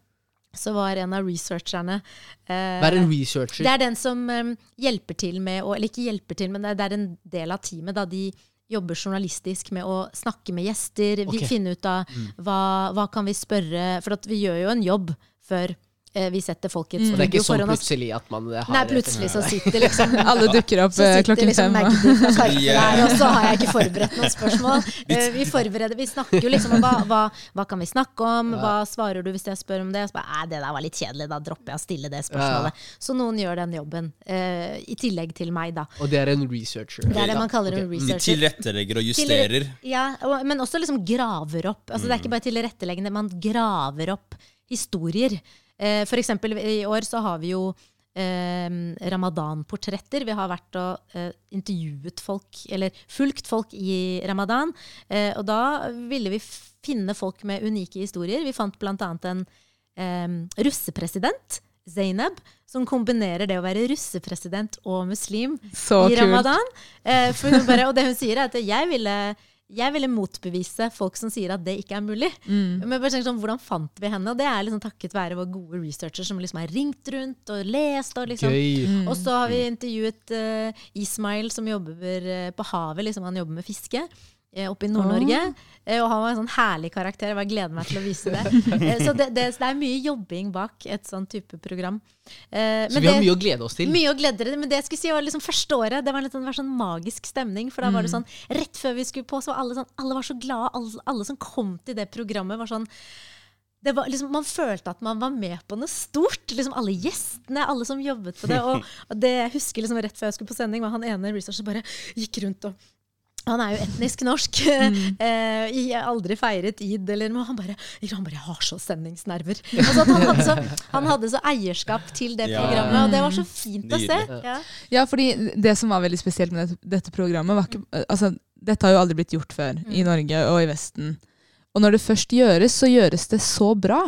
så var en av researcherne eh, er en researcher. det er den som eh, hjelper til med å Eller ikke hjelper til, men det er, det er en del av teamet. da de jobber journalistisk med å snakke med gjester, vi finner finne ut av hva, hva kan vi spørre For vi gjør jo en jobb før vi setter folk i et Og det er ikke sånn plutselig at man har Nei, plutselig så sitter liksom [laughs] Alle dukker opp [laughs] så eh, klokken liksom fem. Karpe Ja. og så har jeg ikke forberedt noen [laughs] spørsmål. Eh, Vi forbereder, vi snakker jo liksom om hva, hva, hva kan vi snakke om, hva svarer du hvis jeg spør om det? Og så bare, det der var litt kjedelig, da dropper jeg å stille det spørsmålet. Så noen gjør den jobben, eh, i tillegg til meg, da. Og det er en researcher. Det er det man kaller en De researcher. tilrettelegger og justerer. Ja, og, men også liksom graver opp. Altså, Det er Mm. ikke bare tilretteleggende, man graver opp historier. Eh, for eksempel i år så har vi jo eh, ramadan-portretter. Vi har vært og eh, intervjuet folk, eller fulgt folk i ramadan. Eh, og da ville vi finne folk med unike historier. Vi fant annet en eh, russepresident, Zainab, som kombinerer det å være russepresident og muslim Så i kult. ramadan. Eh, bare, og det hun sier, er at jeg ville, jeg ville motbevise folk som sier at det ikke er mulig. Mm. Men bare tenk sånn, Hvordan fant vi henne? Og det er liksom takket være våre gode researcher som liksom har ringt rundt og lest. Og liksom. Gøy. Og så har vi intervjuet uh, Ismail, som jobber uh, på havet. Liksom, han jobber med fiske oppe i Nord-Norge. Eh, og han var en sånn herlig karakter. Jeg bare gleder meg til å vise det. [laughs] Eh, så det, det, så det er mye jobbing bak et sånn type program. Men Så vi har det- mye å glede oss til. mye å glede dere, men det jeg skulle si var liksom første året, det var litt sånn, sånn magisk stemning. For da var det sånn, rett før vi skulle på, så var alle sånn, alle var så glade. Alle, alle som kom til det programmet, var sånn det var liksom, Man følte at man var med på noe stort. Liksom Alle gjestene, alle som jobbet på det. [laughs] Og det jeg husker liksom rett før jeg skulle på sending, var han ene researcher bare gikk rundt og han er jo etnisk norsk. [laughs] eh, jeg har aldri feiret id, eller noe. Han bare, han bare 'Jeg har så sendingsnerver'. Altså, at han, hadde så, han hadde så eierskap til det Ja. programmet, og det var så fint å se. Ja. Ja, fordi det som var veldig spesielt med dette, dette programmet, var ikke Altså, dette har jo aldri blitt gjort før i Norge og i Vesten. Og når det først gjøres, så gjøres det så bra.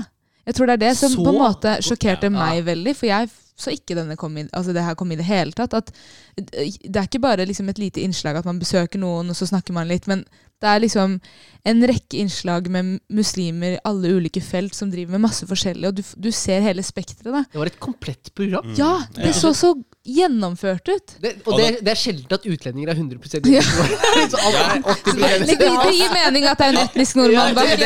Jeg tror det er det som Så på en måte sjokkerte ja. meg veldig, for jeg så ikke denne kom i, altså det her kom i det hele tatt. At det er ikke bare liksom et lite innslag at man besøker noen, og så snakker man litt, men det er liksom en rekke innslag med muslimer i alle ulike felt som driver med masse forskjellig, og du, du ser hele spekteret. Det var et komplett program. Ja, det så så gjennomført ut. Det, og det, det er sjelden at utlendinger er 100 Ja. [laughs] Så alt er 80 Det, det, det gir mening at det er en etnisk nordmann bak.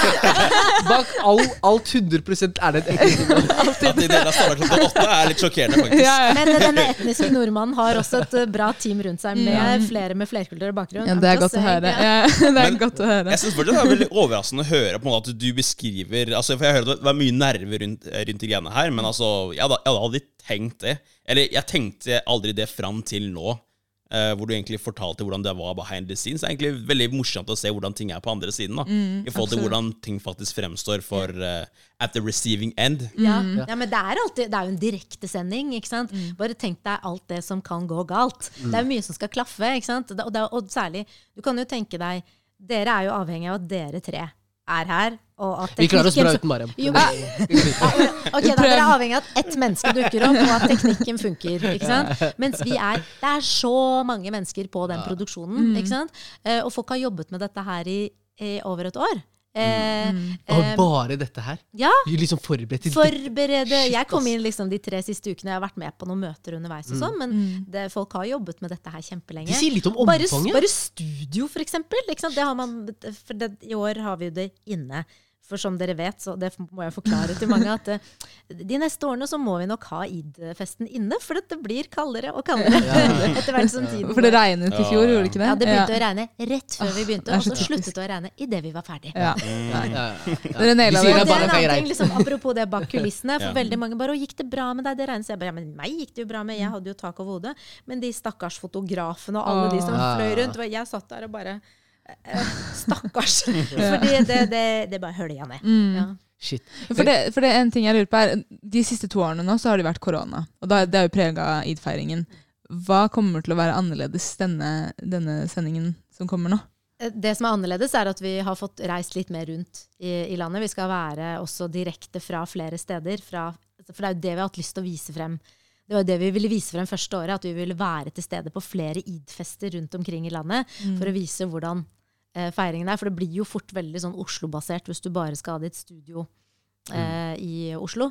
[laughs] Bak all, alt 100% er det et etnisk nordmann. [laughs] At de deler av starter klokka åtte er litt sjokkerende, faktisk. Ja, ja. Men denne etniske nordmannen har også et eh, bra team rundt seg, med flere med flerkulturell bakgrunn. Ja, det er godt å høre. Det er Men- godt å høre. Jeg synes fortsatt det er veldig overraskende å høre på en måte at du beskriver altså, For jeg hører det var mye nerver rundt, rundt greiene her, men altså, jeg hadde, jeg hadde aldri tenkt det. Eller jeg tenkte aldri det fram til nå, hvor du egentlig fortalte hvordan det var behind the scenes. Det er egentlig veldig morsomt å se hvordan ting er på andre siden. da I forhold til absolutt. hvordan ting faktisk fremstår for uh, at the receiving end. Ja. Mm. ja, men det er, alltid, det er jo en direktesending. ikke sant? Bare tenk deg alt det som kan gå galt. Det er mye som skal klaffe. ikke sant? Og, det, og særlig, du kan jo tenke deg Dere er jo avhengig av at dere tre er her. Og at Vi klarer oss bra uten Mariam. Jo, Ok, da, Dere er avhengig av at ett menneske dukker opp, og at teknikken funker. ikke sant? Mens vi er Det er så mange mennesker på den produksjonen. ikke sant? Eh, og folk har jobbet med dette her i, i over et år. Eh, Og eh, bare dette her. ja, liksom forberedt forberede Jeg kom inn liksom de tre siste ukene. Jeg har vært med på noen møter underveis, og sånn, men det, folk har jobbet med dette her kjempelenge. Det sier litt om Bare, omfanget. bare studio, for eksempel. Det har man, for det, I år har vi jo det inne. For som dere vet, så det må jeg forklare til mange, at eh, de neste årene så må vi nok ha id-festen inne. For det blir kaldere og kaldere [laughs] etter hvert som tiden For det regnet i fjor, gjorde det ikke det? Ja, det begynte å regne rett før vi Ah, begynte, er og så sluttet det å regne idet vi var ferdig. Ja. Ja, ja, ja. Sier det. er en annen ting, liksom, Apropos det bak kulissene. [laughs] For Ja. veldig mange bare 'Å, gikk det bra med deg?' Det regnet. Så jeg bare, ja, men meg gikk det jo bra med. Jeg hadde jo tak over hodet. Men de stakkars fotografene og alle de som fløy rundt. Jeg satt der og bare Stakkars. [laughs] Fordi det, det, det bare jeg ned. Mm. Ja. Shit. For det, for det er en ting jeg lurer på er, De siste to årene nå så har det vært korona. Og da, det har jo prega id-feiringen. Hva kommer til å være annerledes denne, denne sendingen som kommer nå? Eh, Det som er annerledes, er at vi har fått reist litt mer rundt i, i landet. Vi skal være også direkte fra flere steder. Fra, for det er jo det vi har hatt lyst til å vise frem. Det var jo det vi ville vise frem første året, at vi ville være til stede på flere id-fester rundt omkring i landet. For å vise hvordan eh, feiringen er. For det blir jo fort veldig sånn Oslo-basert hvis du bare skal ha ditt studio eh, i Oslo.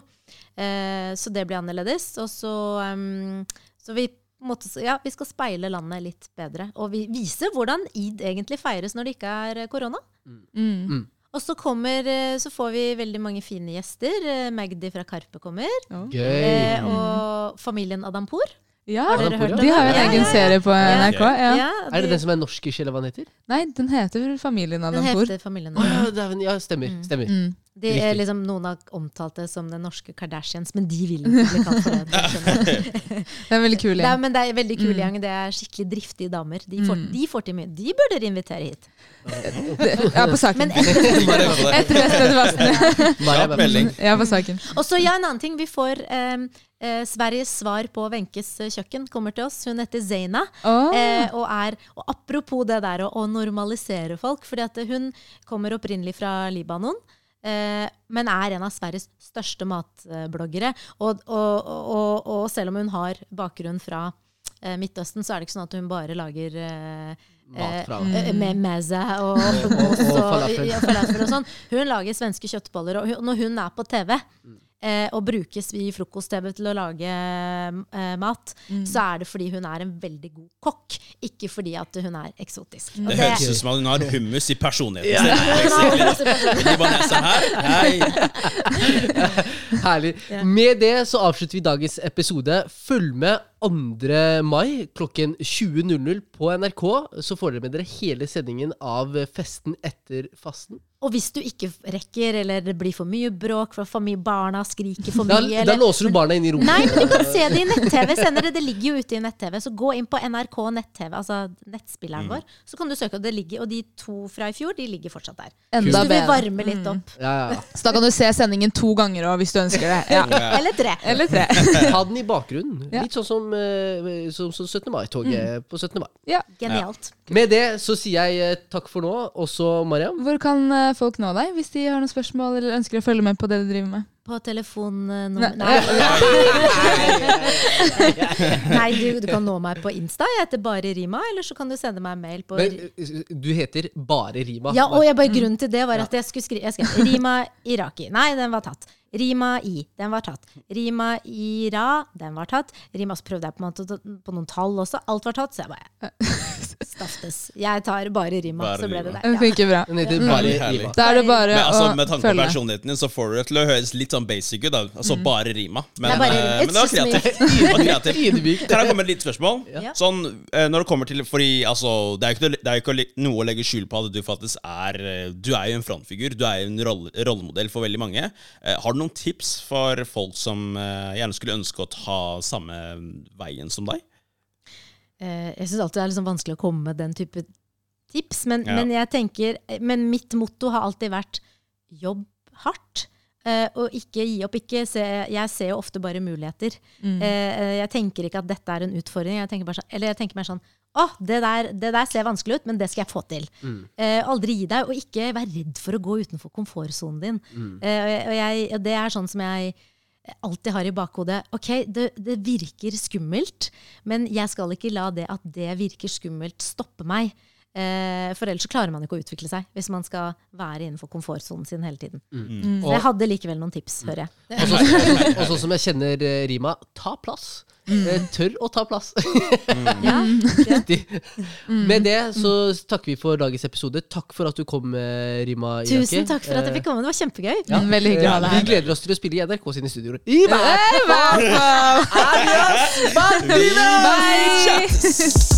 Eh, så det blir annerledes. Og så, um, så vi måte, ja, vi skal speile landet litt bedre. Og vi vise hvordan id egentlig feires når det ikke er korona. Mm. Og så, kommer, eh, så får vi veldig mange fine gjester. Eh, Magdi fra Karpe kommer. Gøy. Eh, og familien Adampour. Ja, Har dere hørt om de har jo en? Ja, egen ja, ja. serie på NRK. Ja. Ja, Er det den som er norskish, eller hva den heter? Nei, den heter Familien Familien den Adampour. heter Familien Adampour. ja, ja, stemmer. Mm. stemmer. Mm. De er liksom, noen har omtalt det som den norske Kardashians, men de vil ikke bli kalt for det. det. [laughs] er en veldig kul Det Ja, men det er veldig kul Mm. gjeng. Det er skikkelig driftige damer. De får, Mm. de får til mye. De bør dere invitere hit. Er på saken. Men etter, Bare hør på saken. og så ja, en annen ting. Vi får eh, eh, Sveriges svar på Wenches eh, kjøkken kommer til oss. Hun heter Zeina. Oh. Eh, og, er, og apropos det der å, å normalisere folk, fordi at hun kommer opprinnelig fra Libanon. Eh, men er en av Sveriges største matbloggere. Og, og, og, og selv om hun har bakgrunn fra eh, Midtøsten, så er det ikke sånn at hun bare lager eh, Mat fra eh, med meze og [laughs] Og- og og, falafel. og sånn. Hun lager svenske kjøttboller, og hun, når hun er på TV eh, og brukes i frokost-TV til å lage eh, mat, så er det fordi hun er en veldig god kokk, ikke fordi at hun er eksotisk. Og Det det- høres ut som at hun har hummus i personligheten Ja. [laughs] [laughs] Herlig. Med det så avslutter vi dagens episode. Følg med 2. mai klokken 20.00 på NRK. Så får dere med dere hele sendingen av festen etter fasten. Og hvis du ikke rekker, eller det blir for mye bråk, for mye barna skriker for [laughs] mye da eller, låser du barna inn i rommet. Nei, men du kan se det i nett-TV senere. Det ligger jo ute i nett-TV. Så gå inn på NRK nett-TV, altså nettspilleren vår. Så kan du søke, og det ligger, og de to fra i fjor, de ligger fortsatt der. Enda Hvis du vil varme litt opp. Mm. ja, ja. [laughs] Så da kan du se sendingen to ganger òg, hvis du ønsker det. Ja. [laughs] Eller tre. Eller tre. Ha den i bakgrunnen. Ja. Litt sånn som, eh, som, som 17. mai-toget på 17. mai. Ja. Genialt. Med det så sier jeg eh, takk for nå. også Mariam. Hvor kan eh, folk nå deg hvis de har noen spørsmål eller ønsker å følge med på det du driver med? På telefon eh, Nei. Nei, Nei du, du kan nå meg på Insta. Jeg heter bare Rima. Eller så kan du sende meg en mail på Men, eh, du heter bare Rima. Ja, og jeg bare Grunnen til det var at jeg skulle skrive jeg skrev, Rima Iraki. Nei, den var tatt. Rima I. Den var tatt. Rima Ira. Den var tatt. Rima så prøvde jeg på, en måte, på noen tall også. Alt var tatt. Så jeg bare [laughs] Staftes. Jeg tar bare Rima, Bare så ble det Rima. Det det. Ja. funker bra. Mm. bare Rima. Da er det bare Men altså, med tanke på personligheten din, så får du det til å høres litt sånn basic ut. da Altså bare rima. Men, Det bare eh, men det var kreativt. Kan jeg komme med et lite spørsmål? Ja. Sånn, eh, når det kommer til Fordi altså, det er jo ikke, ikke noe å legge skjul på at du faktisk er eh, Du er jo en frontfigur. Du er jo en rolle, rollemodell for veldig mange. Har du noen tips for folk som gjerne skulle ønske å ta samme veien som deg? Eh, Jeg syns alltid det er liksom vanskelig å komme med den type tips, men, Ja. men jeg tenker Men mitt motto har alltid vært jobb hardt. eh, og ikke gi opp. Ikke se, jeg ser jo ofte bare muligheter. Mm. Eh, jeg tenker ikke at dette er en utfordring. Jeg tenker bare sånn, eller jeg tenker mer sånn Å, det der, det der ser vanskelig ut, men det skal jeg få til. Eh, aldri gi deg, og ikke vær redd for å gå utenfor komfortsonen din. Eh, og jeg, og jeg, og det er sånn som jeg alltid har i bakhodet. Ok, det, det virker skummelt, men jeg skal ikke la det at det virker skummelt, stoppe meg. Eh, for ellers så klarer man ikke å utvikle seg hvis man skal være innenfor komfortsonen sin hele tiden. Så jeg hadde likevel noen tips, hører jeg. Og sånn som jeg kjenner eh, Rima, ta plass. Eh, Tør å ta plass. [laughs] Ja, Viktig. Med det så takker vi for dagens episode. Takk for at du kom, Rima Iraki. Tusen takk for at jeg fikk komme. Det var kjempegøy. Ja. Mm, Veldig hyggelig å ha deg Vi gleder oss til å spille i NRK sine studioer. I Eh, hva Bye. Adios! Bye! Bye!